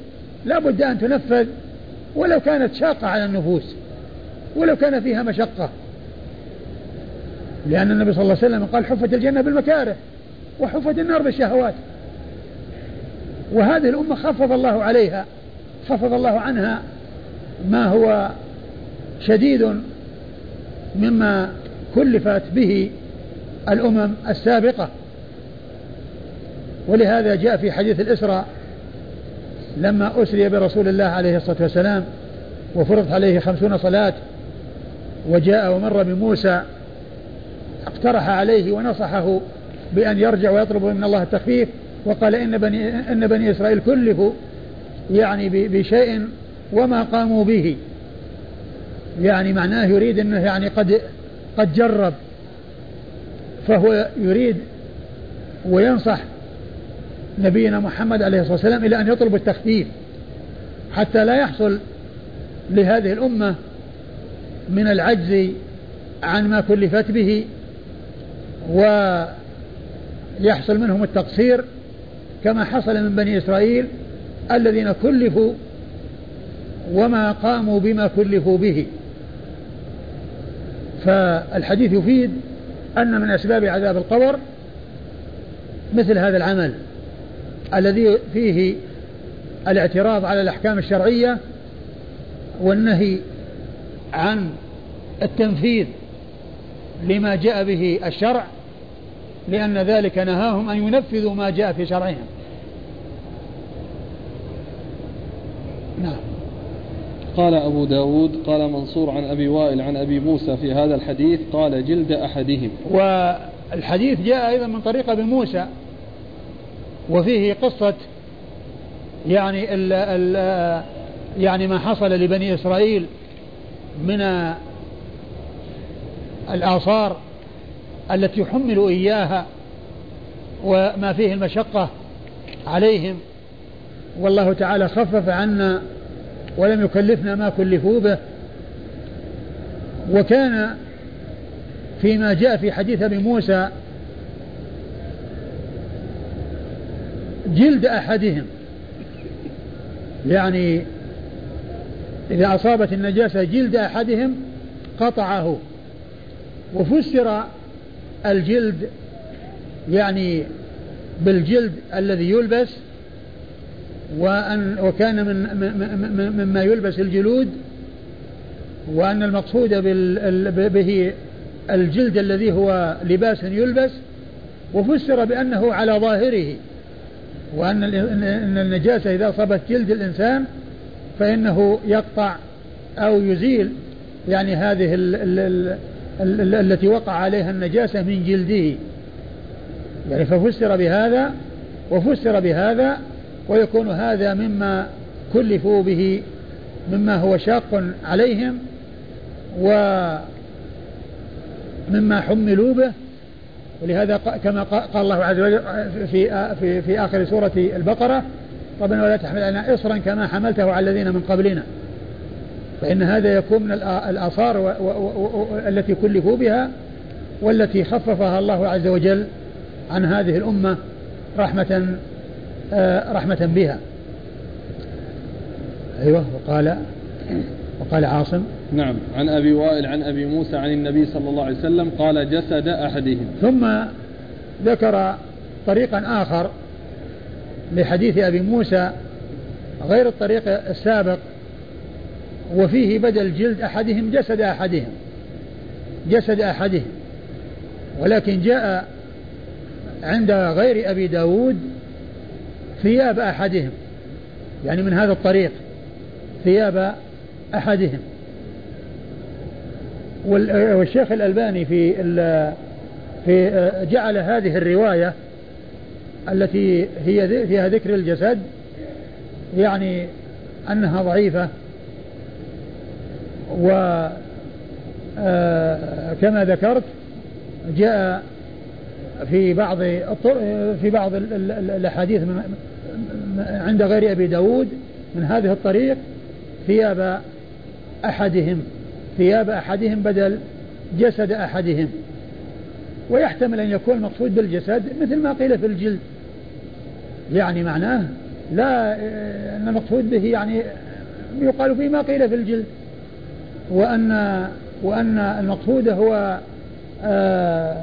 لا بد أن تنفذ ولو كانت شاقة على النفوس ولو كان فيها مشقة. لأن النبي صلى الله عليه وسلم قال حفت الجنة بالمكاره وحفت النار بالشهوات. وهذه الأمة خفض الله عليها خفض الله عنها ما هو شديد مما كلفت به الأمم السابقة. ولهذا جاء في حديث الإسراء لما أسري برسول الله عليه الصلاة والسلام وفرضت عليه خمسون صلاة وجاء ومر بموسى اقترح عليه ونصحه بأن يرجع ويطلب من الله التخفيف وقال إن بني, إن بني إسرائيل كلفوا يعني بشيء وما قاموا به. يعني معناه يريد أنه يعني قد قد جرب فهو يريد وينصح نبينا محمد عليه الصلاة والسلام إلى أن يطلب التخفيف حتى لا يحصل لهذه الأمة من العجز عن ما كلفت به ويحصل منهم التقصير كما حصل من بني إسرائيل الذين كلفوا وما قاموا بما كلفوا به. فالحديث يفيد أن من أسباب عذاب القبر مثل هذا العمل. الذي فيه الاعتراض على الأحكام الشرعية والنهي عن التنفيذ لما جاء به الشرع لأن ذلك نهاهم أن ينفذوا ما جاء في شرعهم. نعم. قال أبو داود قال منصور عن أبي وائل عن أبي موسى في هذا الحديث قال جلد أحدهم. والحديث جاء أيضا من طريق أبي موسى. وفيه قصة يعني ال ال يعني ما حصل لبني إسرائيل من الآثار التي حملوا إياها وما فيه المشقة عليهم. والله تعالى خفف عنا ولم يكلفنا ما كلفوا به. وكان فيما جاء في حديث أبي موسى جلد أحدهم. يعني إذا أصابت النجاسة جلد أحدهم قطعه. وفسر الجلد يعني بالجلد الذي يلبس وأن وكان من مما يلبس الجلود وأن المقصود به الجلد الذي هو لباس يلبس. وفسر بأنه على ظاهره. وأن أن النجاسة إذا أصابت جلد الإنسان فإنه يقطع أو يزيل يعني هذه ال ال ال التي وقع عليها النجاسة من جلده. يعني ففسر بهذا وفسر بهذا ويكون هذا مما كلفوا به مما هو شاق عليهم ومما حملوا به ولهذا كما قال الله عز وجل في في في آخر سورة البقرة ربنا ولا تحمل علينا اصرا كما حملته على الذين من قبلنا. فإن هذا يكون من الآثار التي كلفوا بها والتي خففها الله عز وجل عن هذه الأمة رحمة آه، رحمة بها. أيوة وقال وقال عاصم نعم. عن أبي وائل عن أبي موسى عن النبي صلى الله عليه وسلم قال جسد أحدهم. ثم ذكر طريقا آخر لحديث أبي موسى غير الطريق السابق وفيه بدل جلد أحدهم جسد أحدهم جسد أحدهم ولكن جاء عند غير أبي داود ثياب أحدهم يعني من هذا الطريق ثياب أحدهم. والشيخ الألباني في في جعل هذه الرواية التي هي فيها ذكر الجسد يعني أنها ضعيفة وكما آه، ذكرت جاء في بعض في بعض الأحاديث عند غير أبي داود من هذه الطريق ثياب أحدهم ثياب أحدهم بدل جسد أحدهم. ويحتمل أن يكون المقصود بالجسد مثل ما قيل في الجلد. يعني معناه لا أن المقصود به يعني يقال فيه ما قيل في الجلد. وأن وأن المقصود هو آه